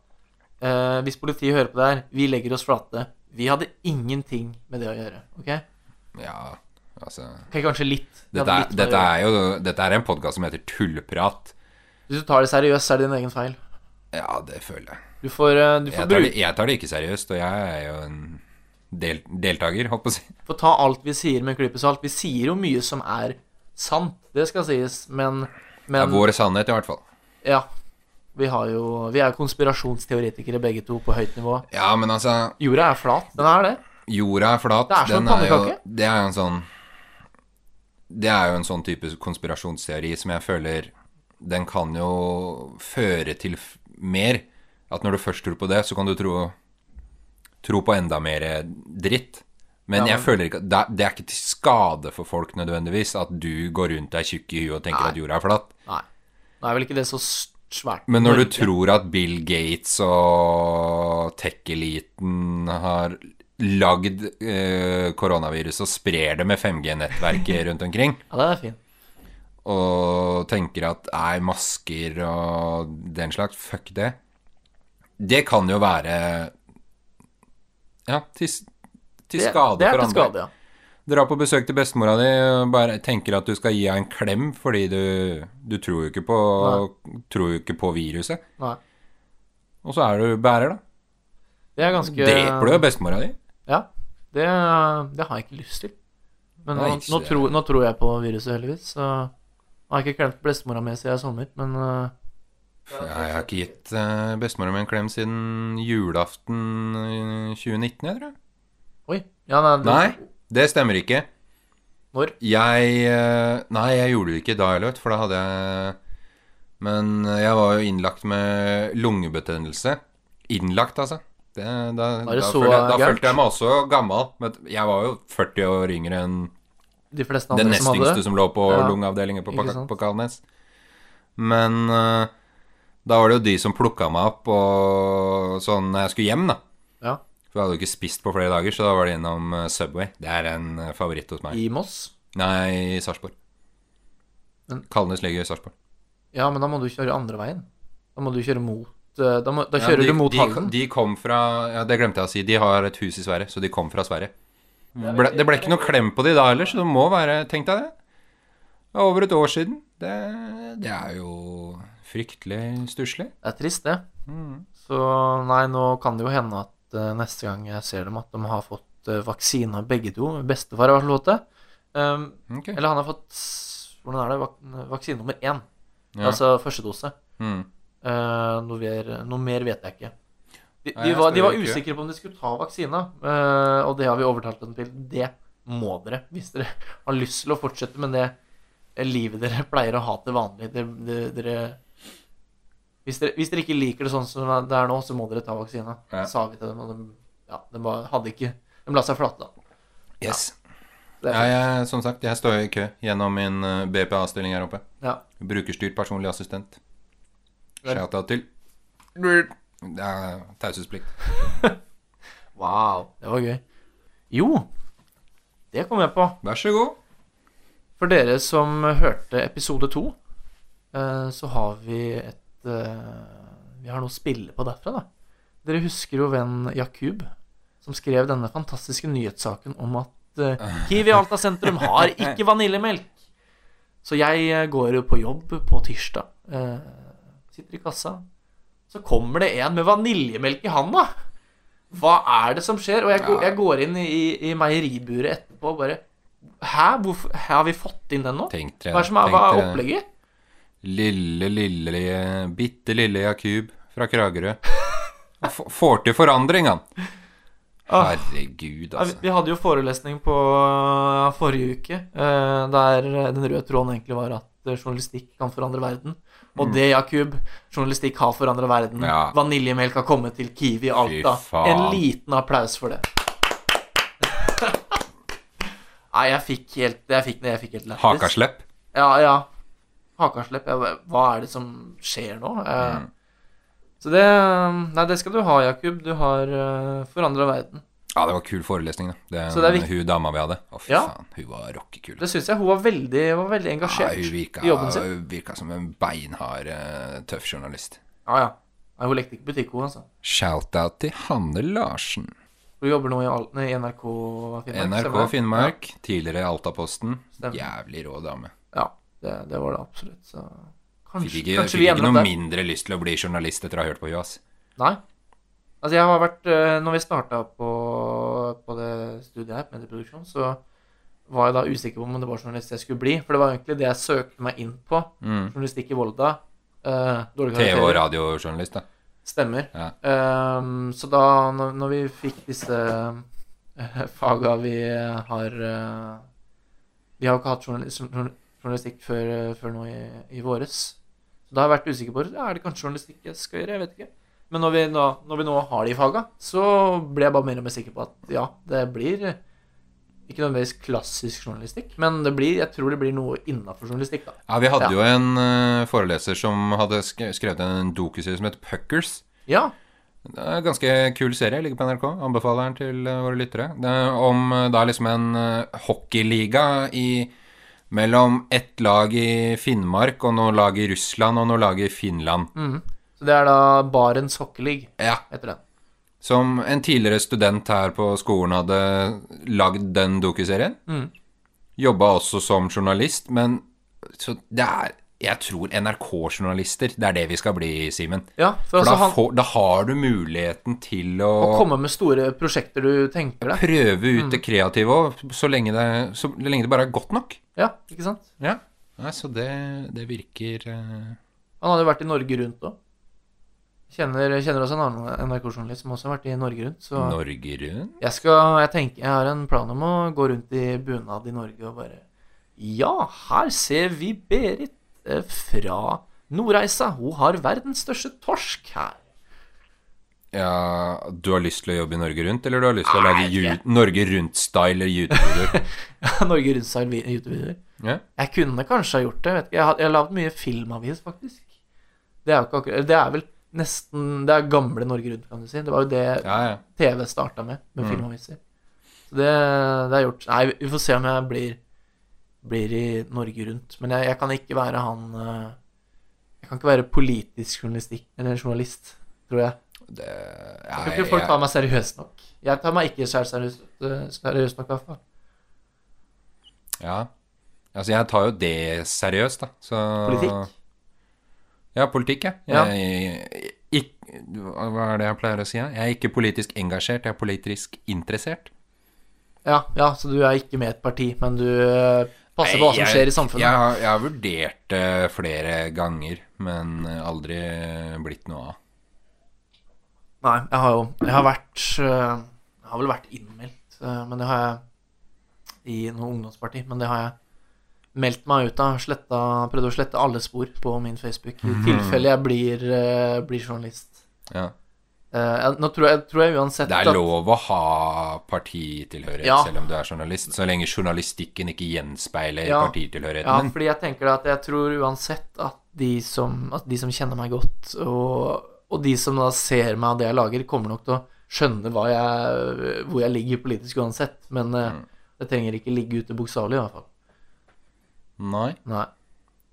uh, Hvis politiet hører på det her, vi legger oss flate. Vi hadde ingenting med det å gjøre. ok? Ja, altså okay, Kanskje litt. Dette er, litt dette er jo Dette er en podkast som heter Tulleprat. Hvis du tar det seriøst, så er det din egen feil. Ja, det føler jeg. Du får, eh, du får, Jeg tar, det, jeg tar det ikke seriøst, og jeg er jo en del, deltaker, holdt på å si. Få ta alt vi sier med en klype salt. Vi sier jo mye som er sant, det skal sies, men, Det men er vår sannhet, i hvert fall. Ja. Vi har jo Vi er konspirasjonsteoretikere begge to på høyt nivå. Ja, men altså Jorda er flat. Den er det. Jorda er flat. Det er som en pannekake. det er jo en sånn Det er jo en sånn type konspirasjonsteori som jeg føler Den kan jo føre til mer. At når du først tror på det, så kan du tro Tro på enda mer dritt. Men Ja, jeg føler ikke det, det er ikke til skade for folk nødvendigvis at du går rundt deg tjukk i huet og tenker Nei. at jorda er flatt. Nei. Nå er vel ikke det så svært. Men når du tror at Bill Gates og tech-eliten har lagd eh, koronavirus og sprer det med 5G-nettverket rundt omkring, Ja, det er fint. og tenker at nei, masker og den slags, fuck det. Det kan jo være Ja, til, til Det, skade det er for til andre. skade, ja. Dra på besøk til bestemora di og bare tenker at du skal gi henne en klem fordi du, du tror jo ikke på, tror jo ikke på viruset. Nei. Og så er du bærer, da. Det er ganske Dreper du jo bestemora di? Ja. Det, det har jeg ikke lyst til. Men nå, nå, tror, nå tror jeg på viruset, heldigvis. Så jeg har ikke klemt bestemora mi siden jeg sommer, men uh, Jeg har ikke gitt uh, bestemora mi en klem siden julaften 2019, jeg tror. Oi. Ja, nei, du, Nei, det stemmer ikke. Når? Jeg eh, Nei, jeg gjorde det ikke da vet du, for da hadde jeg Men eh, jeg var jo innlagt med lungebetennelse. Innlagt, altså. Det, da det da, følte jeg, da følte jeg meg også gammel. Men jeg var jo 40 år yngre enn de fleste den andre nest som hadde yngste det. som lå på Ja, lungeavdelingen på, på, på Kalnes. Men eh, da var det jo de som plukka meg opp og sånn når jeg skulle hjem, da. Ja. For jeg hadde jo ikke spist på flere dager, så da var det innom eh, Subway. Det er en eh, favoritt hos meg. I Moss. Nei, i Sarpsborg. Men- Kalnes ligger i Sarpsborg. Ja, men da må du kjøre andre veien. Da må du kjøre mot eh, Da, må, da Ja, kjører de, du mot de, Halden. De kom fra Ja, det glemte jeg å si. De har et hus i Sverige, så de kom fra Sverige. Ble, det ble ikke noe klem på de da heller, så det må være Tenk deg det. Det er over et år siden. Det, det er jo fryktelig stusslig. Det er trist, det. Mm. Så nei, nå kan det jo hende at uh, neste gang jeg ser dem, at de har fått uh, vaksine begge to. Bestefar har fall det. Um, okay. eller han har fått Hvordan er det? Vak vaksine nummer én. Ja. Altså første dose. Mm. Uh, noe, mer, noe mer vet jeg ikke. De, Nei, de, jeg var, de var usikre på om de skulle ta vaksina, og det har vi overtalt dem til. Det må dere, hvis dere har lyst til å fortsette med det livet dere pleier å ha til vanlig. Dere, dere, hvis, dere, hvis dere ikke liker det sånn som det er nå, så må dere ta vaksina. Ja. Sa vi til dem, og de, ja, de bare hadde ikke De la seg flate, da. Yes. Ja, Ja, jeg, som sagt, jeg står i kø gjennom min eh, BPA-stilling her oppe. ja. Brukerstyrt personlig assistent. Shout-out til Det er taushetsplikt. Wow, det var gøy. Jo, det kom jeg på. Vær så god. For dere som hørte episode to, eh, så har vi et eh, Vi har noe å spille på derfra, da. Dere husker jo venn Jakub, som skrev denne fantastiske nyhetssaken om at eh, Kiwi Alta sentrum har ikke vaniljemelk. Så jeg eh, går jo på jobb på tirsdag. Sitter i kassa. Så kommer det en med vaniljemelk i handa. Hva er det som skjer? Og jeg, går- jeg går inn i, i meieriburet etterpå og bare Hæ? Hvorfor Har vi fått inn den nå? Hva er, som er, hva er opplegget? Lille, lille, bitte lille Jakub fra Kragerø. F får til forandring, han. Ah. Herregud, vi, altså. vi hadde jo forelesning på uh, forrige uke, eh, der den røde tråden egentlig var at uh, journalistikk kan forandre verden. Og det, Jakub, journalistikk har forandra verden. Mm. Ja. Vaniljemelk har kommet til Kiwi Alta. En liten applaus for det. Nei, jeg fikk helt Jeg fikk, jeg fikk helt lættis. Hakaslepp. Ja, ja. Hakaslepp. Hva er det som skjer nå? Eh, Mm. Så det Nei, det skal du ha, Jakub. Du har uh, forandra verden. Ja, det var kul forelesning, da. Det, Så det er viktig- Hun dama vi hadde. Å, fy Ja. faen. Hun var rockekul. Det syns jeg. Hun var veldig, var veldig Ja, engasjert hun virka, i jobben sin. hun virka som en beinhard, eh, tøff journalist. Ja, ja. Nei, hun lekte ikke butikk, hun, altså. Shout-out til Hanne Larsen. Hun jobber nå i, nei, NRK Finnmark. NRK Finnmark, ja. Tidligere Altaposten. Jævlig rå dame. Ja, det, det var det absolutt. Så kanskje, Fikk ikke, kanskje fikk vi ikke ender noe opp der. mindre lyst til å bli journalist etter å ha hørt på henne, ass. Nei. Altså, jeg har vært eh, Når vi starta på, på det studiet her, medieproduksjon, så var jeg da usikker på om det var journalist jeg skulle bli. For det var egentlig det jeg søkte meg inn på. Mm. Journalistikk i Volda. Uh, dårlige TV- og radiojournalist, da. Stemmer. Ja. Ehm, så da, når, når vi fikk disse uh, faga vi har uh, Vi har jo ikke hatt journalis journalistikk før, før nå i, i våres. Så da har jeg vært usikker på ja, Er det kanskje journalistikk jeg skal gjøre. Jeg vet ikke. Men når vi, nå, når vi nå har de faga, så ble jeg bare mer og mer sikker på at ja, det blir ikke nødvendigvis klassisk journalistikk, men det blir, jeg tror det blir noe innafor journalistikk, da. Ja, vi hadde Ja. jo en eh, foreleser som hadde skrevet en dokuserie som het Puckers. Ja. Det er en ganske kul serie, ligger på NRK. Anbefaler den til eh, våre lyttere. Det er om eh, da liksom en eh, hockeyliga i mellom ett lag i Finnmark og noe lag i Russland og noe lag i Finland. Mm. Så det er da Barents Hockeyleague Ja, etter den. Som en tidligere student her på skolen hadde lagd den dokuserien. Mm. Jobba også som journalist, men så det er Jeg tror NRK-journalister, det er det vi skal bli, Simen. Ja, for, For da, altså han får, da har du muligheten til å Å komme med store prosjekter du tenker deg. prøve ut Mm. det kreative òg, så, lenge det- så lenge det bare er godt nok. Ja, ikke sant? Ja. Nei, så det, det virker uh... Han hadde jo vært i Norge Rundt òg. Kjenner, kjenner også en annen NRK-journalist som også har vært i Norge Rundt. Så Norge rundt. jeg skal, jeg tenker, jeg har en plan om å gå rundt i bunad i Norge og bare Ja, her ser vi Berit fra Nordreisa. Hun har verdens største torsk her. Ja, du har lyst til å jobbe i Norge Rundt, eller du har lyst til å lage Norge Rundt-style YouTube-videoer? Norge Rundt-style YouTube-videoer. Yeah. Jeg kunne kanskje ha gjort det. Vet ikke. Jeg har, jeg har lagd mye filmavis, faktisk. Det er akkurat Det er vel nesten Det er gamle Norge Rundt, kan du si. Det var jo det ja, ja. TV starta med, med Mm. filmaviser. Så det, det er gjort Nei, vi får se om jeg blir, blir i Norge Rundt. Men jeg, jeg kan ikke være han eh, Jeg kan ikke være politisk journalistikk, eller journalist, tror jeg. Det, Jeg ja, tror ikke folk tar meg seriøst nok. Jeg tar meg ikke selv seriøst, eh, seriøst nok, i hvert fall. ja. Altså, jeg tar jo det seriøst, da. Så Politikk. Ja, politikk, ja. Jeg, ikk- hva er det jeg pleier å si? Jeg er ikke politisk engasjert, jeg er politisk interessert. Ja, ja, så du er ikke med et parti, men du eh, passer på hva som skjer i samfunnet. Jeg, har- jeg har vurdert det flere ganger, men aldri blitt noe av. Nei, jeg har jo Jeg har vært øh, Jeg har vel vært innmeldt, øh, men det har jeg i noe ungdomsparti. Men det har jeg meldt meg ut av. Sletta, prøvde å slette alle spor på min Facebook i Mhm. tilfelle jeg blir, blir journalist. Ja. Jeg- nå tror jeg, tror jeg uansett Det er lov å ha partitilhørighet Ja. selv om du er journalist, så lenge journalistikken ikke gjenspeiler Ja. partitilhørigheten Ja, din. fordi jeg tenker at jeg tror uansett at de som, at de som kjenner meg godt, og, og de som da ser meg av det jeg lager, kommer nok til å skjønne jeg, hvor jeg ligger politisk uansett. Men uh, Mm. det trenger ikke ligge ute bokstavelig, i hvert fall. Nei, Nei.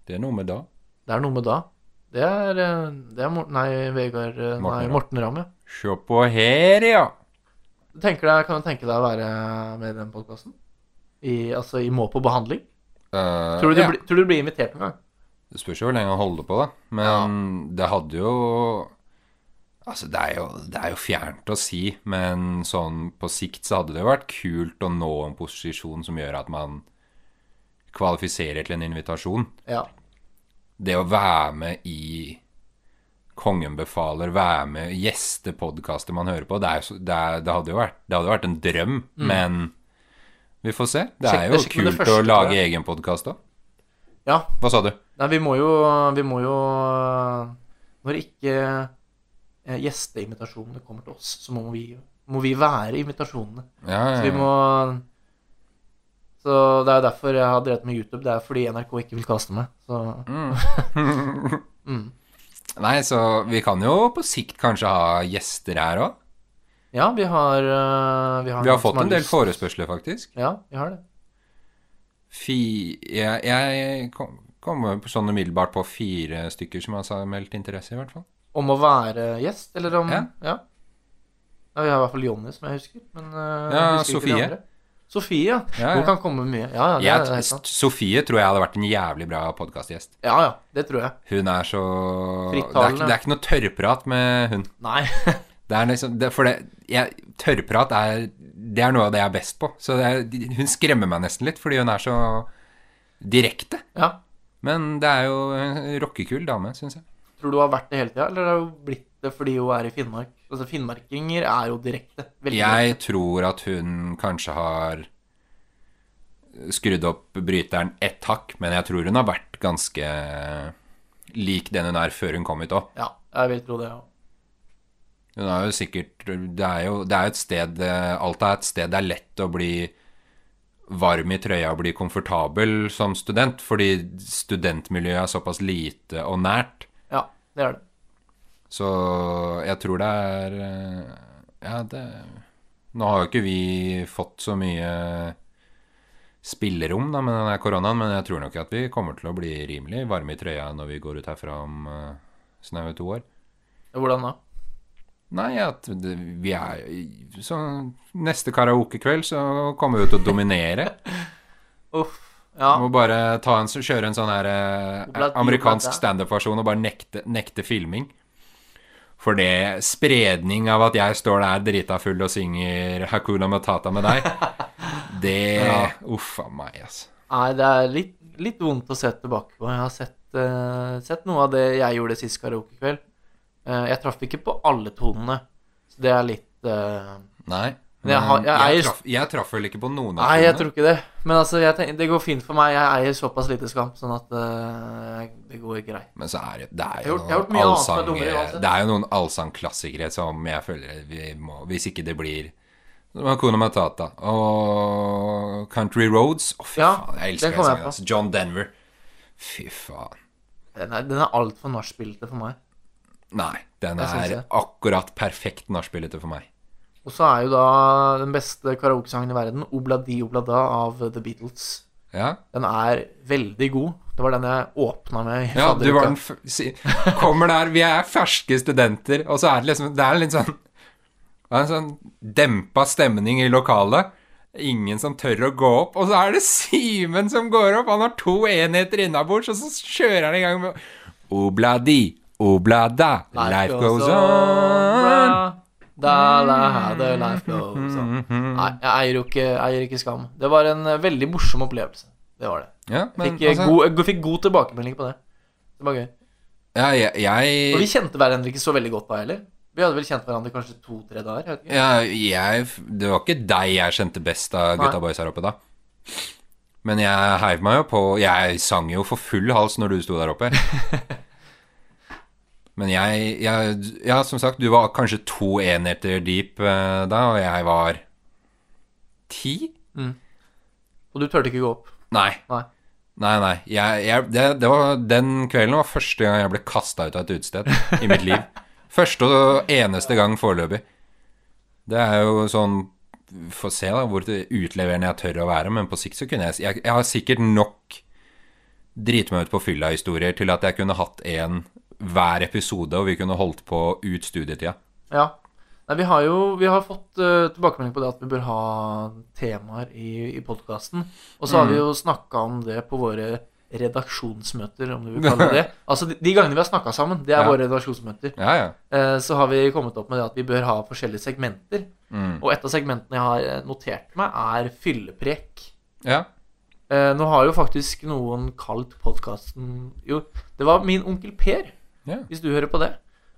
det er noe med da. Det er noe med da. Det er, eh, det er Mor Nei, Vegard eh, Morten Nei, Morten Ramm, ja. Se på her, ja! Du tenker deg, kan du tenke deg å være med i den podkasten? Altså i Må på behandling? Uh, Tror du, du, ja. blir- tror du du blir invitert noen gang? Det spørs jo hvor lenge han holder på, da. Men det hadde jo Altså, det er, jo, det er jo fjernt å si, men sånn på sikt så hadde det jo vært kult å nå en posisjon som gjør at man kvalifiserer til en invitasjon. Ja. Det å være med i Kongen befaler, være med, gjeste podkaster man hører på, det, er det, er, det, hadde jo vært, det hadde vært en drøm, men vi får se. Det er jo sjekk kult første, å lage egen podkast òg. ja. Hva sa du? Nei, vi må jo Vi må jo Når ikke eh, gjesteinvitasjonene kommer til oss, så må vi, må vi være invitasjonene. Ja, Så vi må Så det er jo derfor jeg har drevet med YouTube. Det er fordi NRK ikke vil kaste meg. Så mm. Nei, så vi kan jo på sikt kanskje ha gjester her òg. Ja, vi har eh, Vi har, Vi har fått en del forespørsler, faktisk. Ja, vi har det. Fi, jeg, jeg kommer kom sånn umiddelbart på fire stykker som har meldt interesse, i hvert fall. Om å være gjest, eller om Ja. Ja. Ja, vi har i hvert fall Jonny, som jeg husker. Men eh, Ja, jeg husker ikke de Sofie. andre. Sofie, ja. Ja, Hun kan komme mye. Ja, ja, det, Jeg, det er sant. Sofie tror jeg hadde vært en jævlig bra podkastgjest. Ja, ja. Det tror jeg. Hun er så det er, det er ikke noe tørrprat med hun. Nei. Det er liksom For det, jeg, tørrprat er Det er noe av det jeg er best på. Så hun skremmer meg nesten litt, fordi hun er så direkte. ja. Men det er jo en rockekul dame, syns jeg. Tror du hun har vært det hele tida, eller har hun blitt det fordi hun er i Finnmark? Altså, Finnmarkinger er jo direkte. Veldig Jeg tror at hun kanskje har skrudd opp bryteren ett hakk, men jeg tror hun har vært ganske lik den hun er før hun kom hit òg. Ja, jeg vil tro det, ja. Hun er jo sikkert Det er jo det er et sted Alt er et sted det er lett å bli varm i trøya og bli komfortabel som student, fordi studentmiljøet er såpass lite og nært. Ja, det er det. Så jeg tror det er eh, Ja, det Nå har jo ikke vi fått så mye spillerom da med denne koronaen, men jeg tror nok at vi kommer til å bli rimelig varme i trøya når vi går ut herfra om uh, snaue to år. Hvordan da? Nei, at vi er Så neste karaokekveld så kommer vi jo til å dominere. Uff. Ja. Må bare ta en, kjøre en sånn her eh, amerikansk standup-versjon og bare nekte, nekte filming. For det spredning av at jeg står der drita full og synger Hakuna Matata med deg, det Ja. Uff a meg, altså. Nei, det er litt, litt vondt å se tilbake på. Jeg har sett, uh, sett noe av det jeg gjorde sist karaokekveld. Uh, jeg traff ikke på alle tonene, så det er litt uh, Nei. Men jeg har- jeg eier- traff, jeg traff vel ikke på noen av Nei, jeg tror ikke det. Men altså, jeg tenker, det går fint for meg. Jeg eier såpass lite skam, sånn at uh, det går greit. Men så er det, det er jo jeg er allsang. Det er jo noen allsangklassikere som jeg føler vi må Hvis ikke det blir Hakuna Matata og Country Roads Å, fy Ja, faen, jeg elsker den sangen. Altså. John Denver. Fy faen. Den er, den er altfor nachspielete for meg. Nei, den er akkurat perfekt nachspielete for meg. Og så er jo da den beste karaokesangen i verden, Obladi Oblada av The Beatles. Ja, Den er veldig god. Det var den jeg åpna med. ja du var den Kommer der, vi er ferske studenter, og så er det liksom Det er litt sånn det er en sånn dempa stemning i lokalet. Ingen som tør å gå opp. Og så er det Simen som går opp. Han har to enheter innabords, og så kjører han i gang med Obladi, oblada, life goes on. Da, da, the life goes on. Mhm. Nei, jeg eier jo ikke, eier ikke skam. Det var en eh, veldig morsom opplevelse. Det var det. Ja, men Fikk, eh, altså god, jeg fikk god tilbakemelding på det. Det var gøy. ja, jeg, Og vi kjente hverandre ikke så veldig godt da heller. Vi hadde vel kjent hverandre kanskje to-tre dager. Jeg ja, jeg Det var ikke deg jeg kjente best av gutta boys her oppe da. Men jeg heiv meg jo på Jeg sang jo for full hals når du sto der oppe. Men jeg, jeg Ja, som sagt, du var kanskje to enheter deep uh, da, og jeg var ti? Og du turte ikke gå opp. Nei. Nei. Nei, nei. Jeg, jeg, det, det var, den kvelden var første gang jeg ble kasta ut av et utested i mitt liv. Første og eneste gang foreløpig. Det er jo sånn Få se da hvor utleverende jeg tør å være, men på sikt så kunne jeg Jeg, jeg har sikkert nok drite meg ut på fylla-historier til at jeg kunne hatt en hver episode, og vi kunne holdt på ut studietida. Ja. Nei, vi har jo vi har fått uh, tilbakemelding på det at vi bør ha temaer i, i podkasten. Og så har vi jo snakka om det på våre redaksjonsmøter, om du vil kalle det det. Altså de, de gangene vi har snakka sammen, det er Ja. våre redaksjonsmøter. Ja, ja. Uh, så har vi kommet opp med det at vi bør ha forskjellige segmenter. Mm. Og et av segmentene jeg har eh, notert meg, er fylleprek. ja. Uh, nå har jo faktisk noen kalt podkasten Jo, det var min onkel Per, Ja. hvis du hører på det,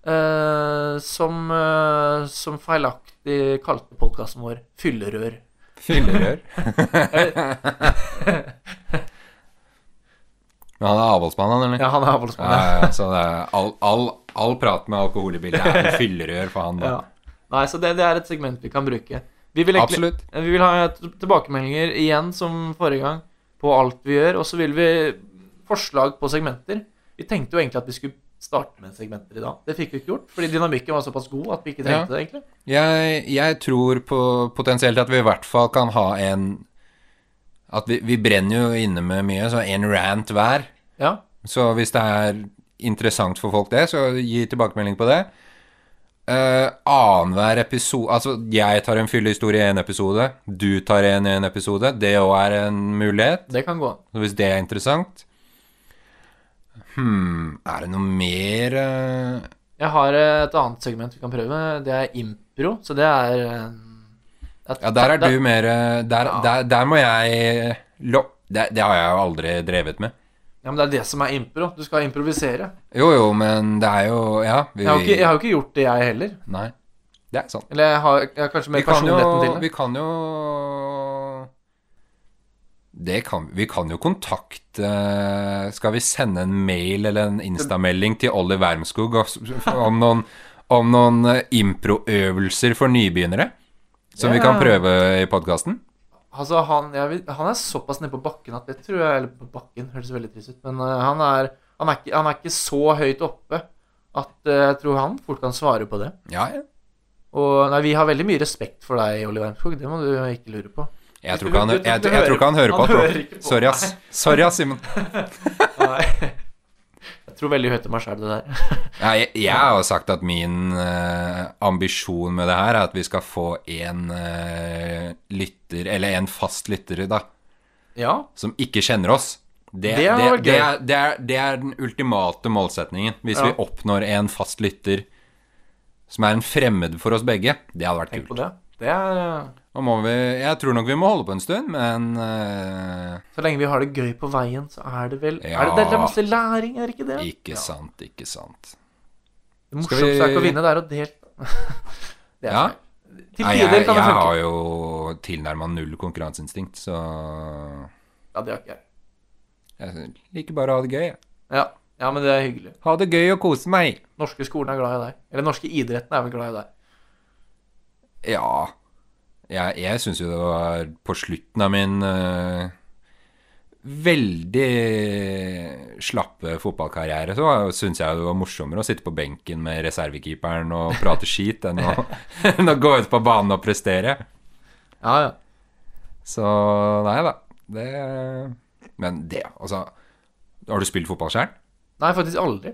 Uh, som, uh, som feilaktig kalte podkasten vår Fyllerør. Fyllerør. Men han er avholdsmann, han, eller? Ja, han er avholdsmann. ja, ja, så det er all, all, all prat med alkohol i bildet er en fyllerør for han. Da. Ja. Nei, så det, det er et segment vi kan bruke. Vi vil, egentlig, vi vil ha tilbakemeldinger igjen som forrige gang på alt vi gjør, og så vil vi forslag på segmenter. Vi tenkte jo egentlig at vi skulle starte med segmenter i dag. Det fikk vi ikke gjort, fordi dynamikken var såpass god at vi ikke trengte det, egentlig. Jeg, jeg tror på potensielt at vi i hvert fall kan ha en At vi, vi brenner jo inne med mye, så en rant hver. Ja. Så hvis det er interessant for folk, det, så gi tilbakemelding på det. Uh, Annenhver episode Altså, jeg tar en fyllehistorie i en episode. Du tar en i en episode. Det òg er en mulighet. Det kan gå. Så hvis det er interessant Hm Er det noe mer uh... Jeg har et annet segment vi kan prøve. Det er impro, så det er eh, at- Ja, der er du mer eh, Der, Ja. der, der må jeg lo, det, det har jeg jo aldri drevet med. Ja, men det er det som er impro. Du skal improvisere. Jo, jo, men det er jo Ja. Vi, Jeg har, ikke, jeg har jo ikke gjort det, jeg heller. Nei. Det er sant. Eller jeg har, jeg har kanskje mer Vi kan jo personligheten til det. Vi kan jo kan, Vi kan jo kontakte Skal vi sende en mail eller en instamelding til Olli Wermskog om noen, om noen eh, improøvelser for nybegynnere? Som vi kan prøve i podkasten? Altså, han, ja, han er såpass nede på bakken at det tror jeg Eller på bakken, høres veldig trist ut. Men eh, han, er, han, er ikke, han er ikke så høyt oppe at eh, jeg tror han fort kan svare på det. Ja, ja. Og nei, vi har veldig mye respekt for deg, Olli Wermskog. Det må du ikke lure på. Jeg tror ikke han, jeg, jeg, jeg, tror ikke han hører på. han hører ikke på. Sorry, ass. Sorry, ass, Simen. Jeg tror veldig høyt om meg sjøl, det der. Ja, jeg, har jo sagt at min uh, ambisjon med det her er at vi skal få en uh, lytter, eller en fast lytter, da, Ja. som ikke kjenner oss. Det, Det det, det, er, det, er, det er den ultimate målsetningen. Hvis Ja. vi oppnår en fast lytter som er en fremmed for oss begge, det hadde vært Tenk på kult. det. Det er vi, jeg tror nok vi må holde på en stund, men uh, Så lenge vi har det gøy på veien, så er det vel Ja. er det, det er masse læring, er det ikke det? ikke Ja. sant, ikke sant. Det morsomste er ikke å vinne, det er å delta. Det er Ja. Til tider jeg, kan det jeg har jo tilnærma null konkurranseinstinkt, så Ja, det har ikke jeg. jeg liker bare å ha det gøy. jeg. Ja. ja, men det er hyggelig. Ha det gøy og kose meg. Norske skolen er glad i deg. Eller norske idretten er vel glad i deg. Ja Jeg, jeg syns jo det var på slutten av min uh, veldig slappe fotballkarriere, så syns jeg det var morsommere å sitte på benken med reservekeeperen og prate skit enn å, enn å gå ut på banen og prestere. Ja, ja. Så nei da. Det Men det, altså Har du spilt fotball sjøl? Nei, faktisk aldri.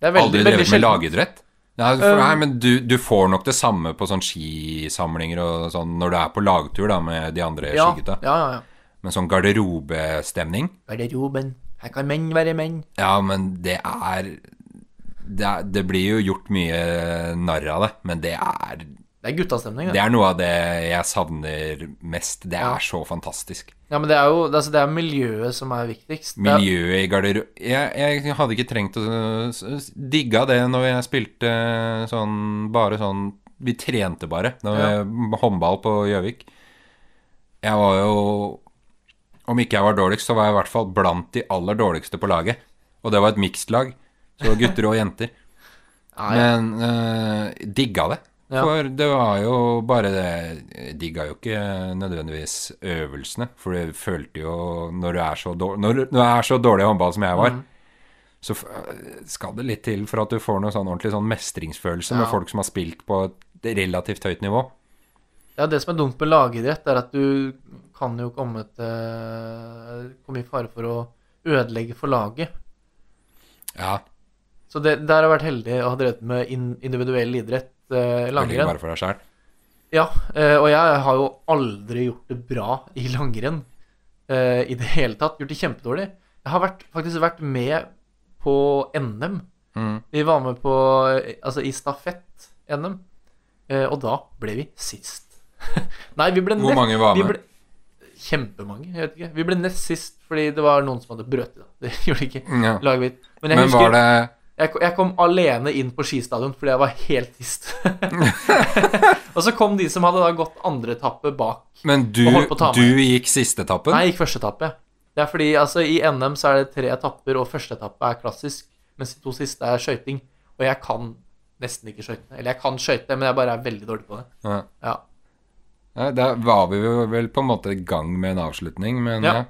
Det er veldig, Aldri drevet med lagidrett? Nei, for, Um, nei, men du, du får nok det samme på sånn skisamlinger og sånn når du er på lagtur da med de andre Ja, skigutta. ja, ja. ja. Men sånn garderobestemning Garderoben. Her kan menn være menn. Ja, men det er det, er, det blir jo gjort mye narr av det, men det er Det er guttastemning, Det det. er noe av det jeg savner mest. Det Ja. er så fantastisk. Ja, men det er jo det er, altså, det er miljøet som er viktigst. Miljøet i garderoben jeg, jeg hadde ikke trengt å digga det når jeg spilte sånn Bare sånn Vi trente bare. Når Ja. jeg, håndball på Gjøvik. Jeg var jo Om ikke jeg var dårligst, så var jeg i hvert fall blant de aller dårligste på laget. Og det var et mixed lag. Så gutter og jenter. ja, ja. Men eh, digga det. Ja. For det var jo bare det Jeg digga jo ikke nødvendigvis øvelsene, for du følte jo Når du er så dårlig, når når er så dårlig i håndball som jeg var, mm. så skal det litt til for at du får noe sånn ordentlig sånn mestringsfølelse med folk som har spilt på et relativt høyt nivå. Ja, det som er dumt med lagidrett, er at du kan jo komme til Komme i fare for å ødelegge for laget. Ja, Så det, der har jeg vært heldig å ha drevet med individuell idrett, Veldig langrenn. bare for deg sjæl. Ja, eh, og jeg har jo aldri gjort det bra i langrenn eh, i det hele tatt. Gjort det kjempedårlig. Jeg har vært, faktisk vært med på NM. Mm. Vi var med på Altså i stafett-NM, og da ble vi sist. Nei, vi ble Hvor mange var med? ble- Kjempemange, jeg vet ikke. Vi ble nest sist fordi det var noen som hadde brøt i. Det gjorde ikke Ja. laget mitt. Men Men husker var det jeg, jeg kom alene inn på skistadion fordi jeg var helt tist. og så kom de som hadde da gått andre etappe bak. Men du, du gikk siste etappen? Nei, jeg gikk første etappe. Det er fordi altså, i NM så er det tre etapper, og første etappe er klassisk, mens de to siste er skøyting. Og jeg kan nesten ikke skøyte. Eller jeg kan skøyte, men jeg bare er veldig dårlig på det. Ja. Ja. Ja, Da var vi vel på en måte i gang med en avslutning, men ja. Ja.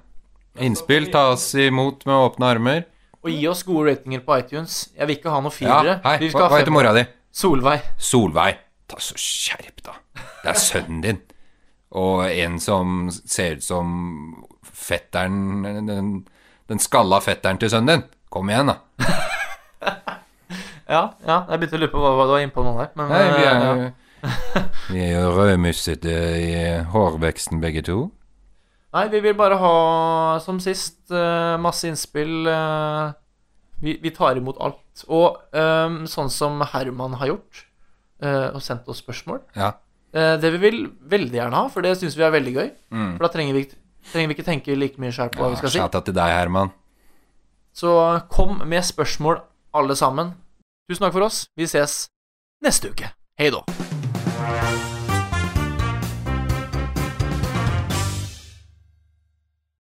Innspill tas imot med åpne armer. Og gi oss gode ratinger på iTunes. Jeg vil ikke ha noen Ja, hei, hva, hva heter mora di? Solveig. Solveig. Ta så skjerp, da. Det er sønnen din. Og en som ser ut som fetteren Den, den skalla fetteren til sønnen din. Kom igjen, da. Ja, ja, jeg begynte å lure på hva, hva du var inne på nå der. Men Nei, vi eh, er, ja. vi er jo rødmussete i hårveksten, begge to. Nei, vi vil bare ha, som sist, eh, masse innspill. eh, vi, vi tar imot alt. Og eh, sånn som Herman har gjort, og sendt oss spørsmål Ja. Det vi vil veldig gjerne ha, for det syns vi er veldig gøy. Mm. For da trenger vi, trenger vi ikke tenke like mye sjøl på hva vi skal si. Til deg, Herman. Så kom med spørsmål, alle sammen. Tusen takk for oss. Vi ses neste uke. Hei da.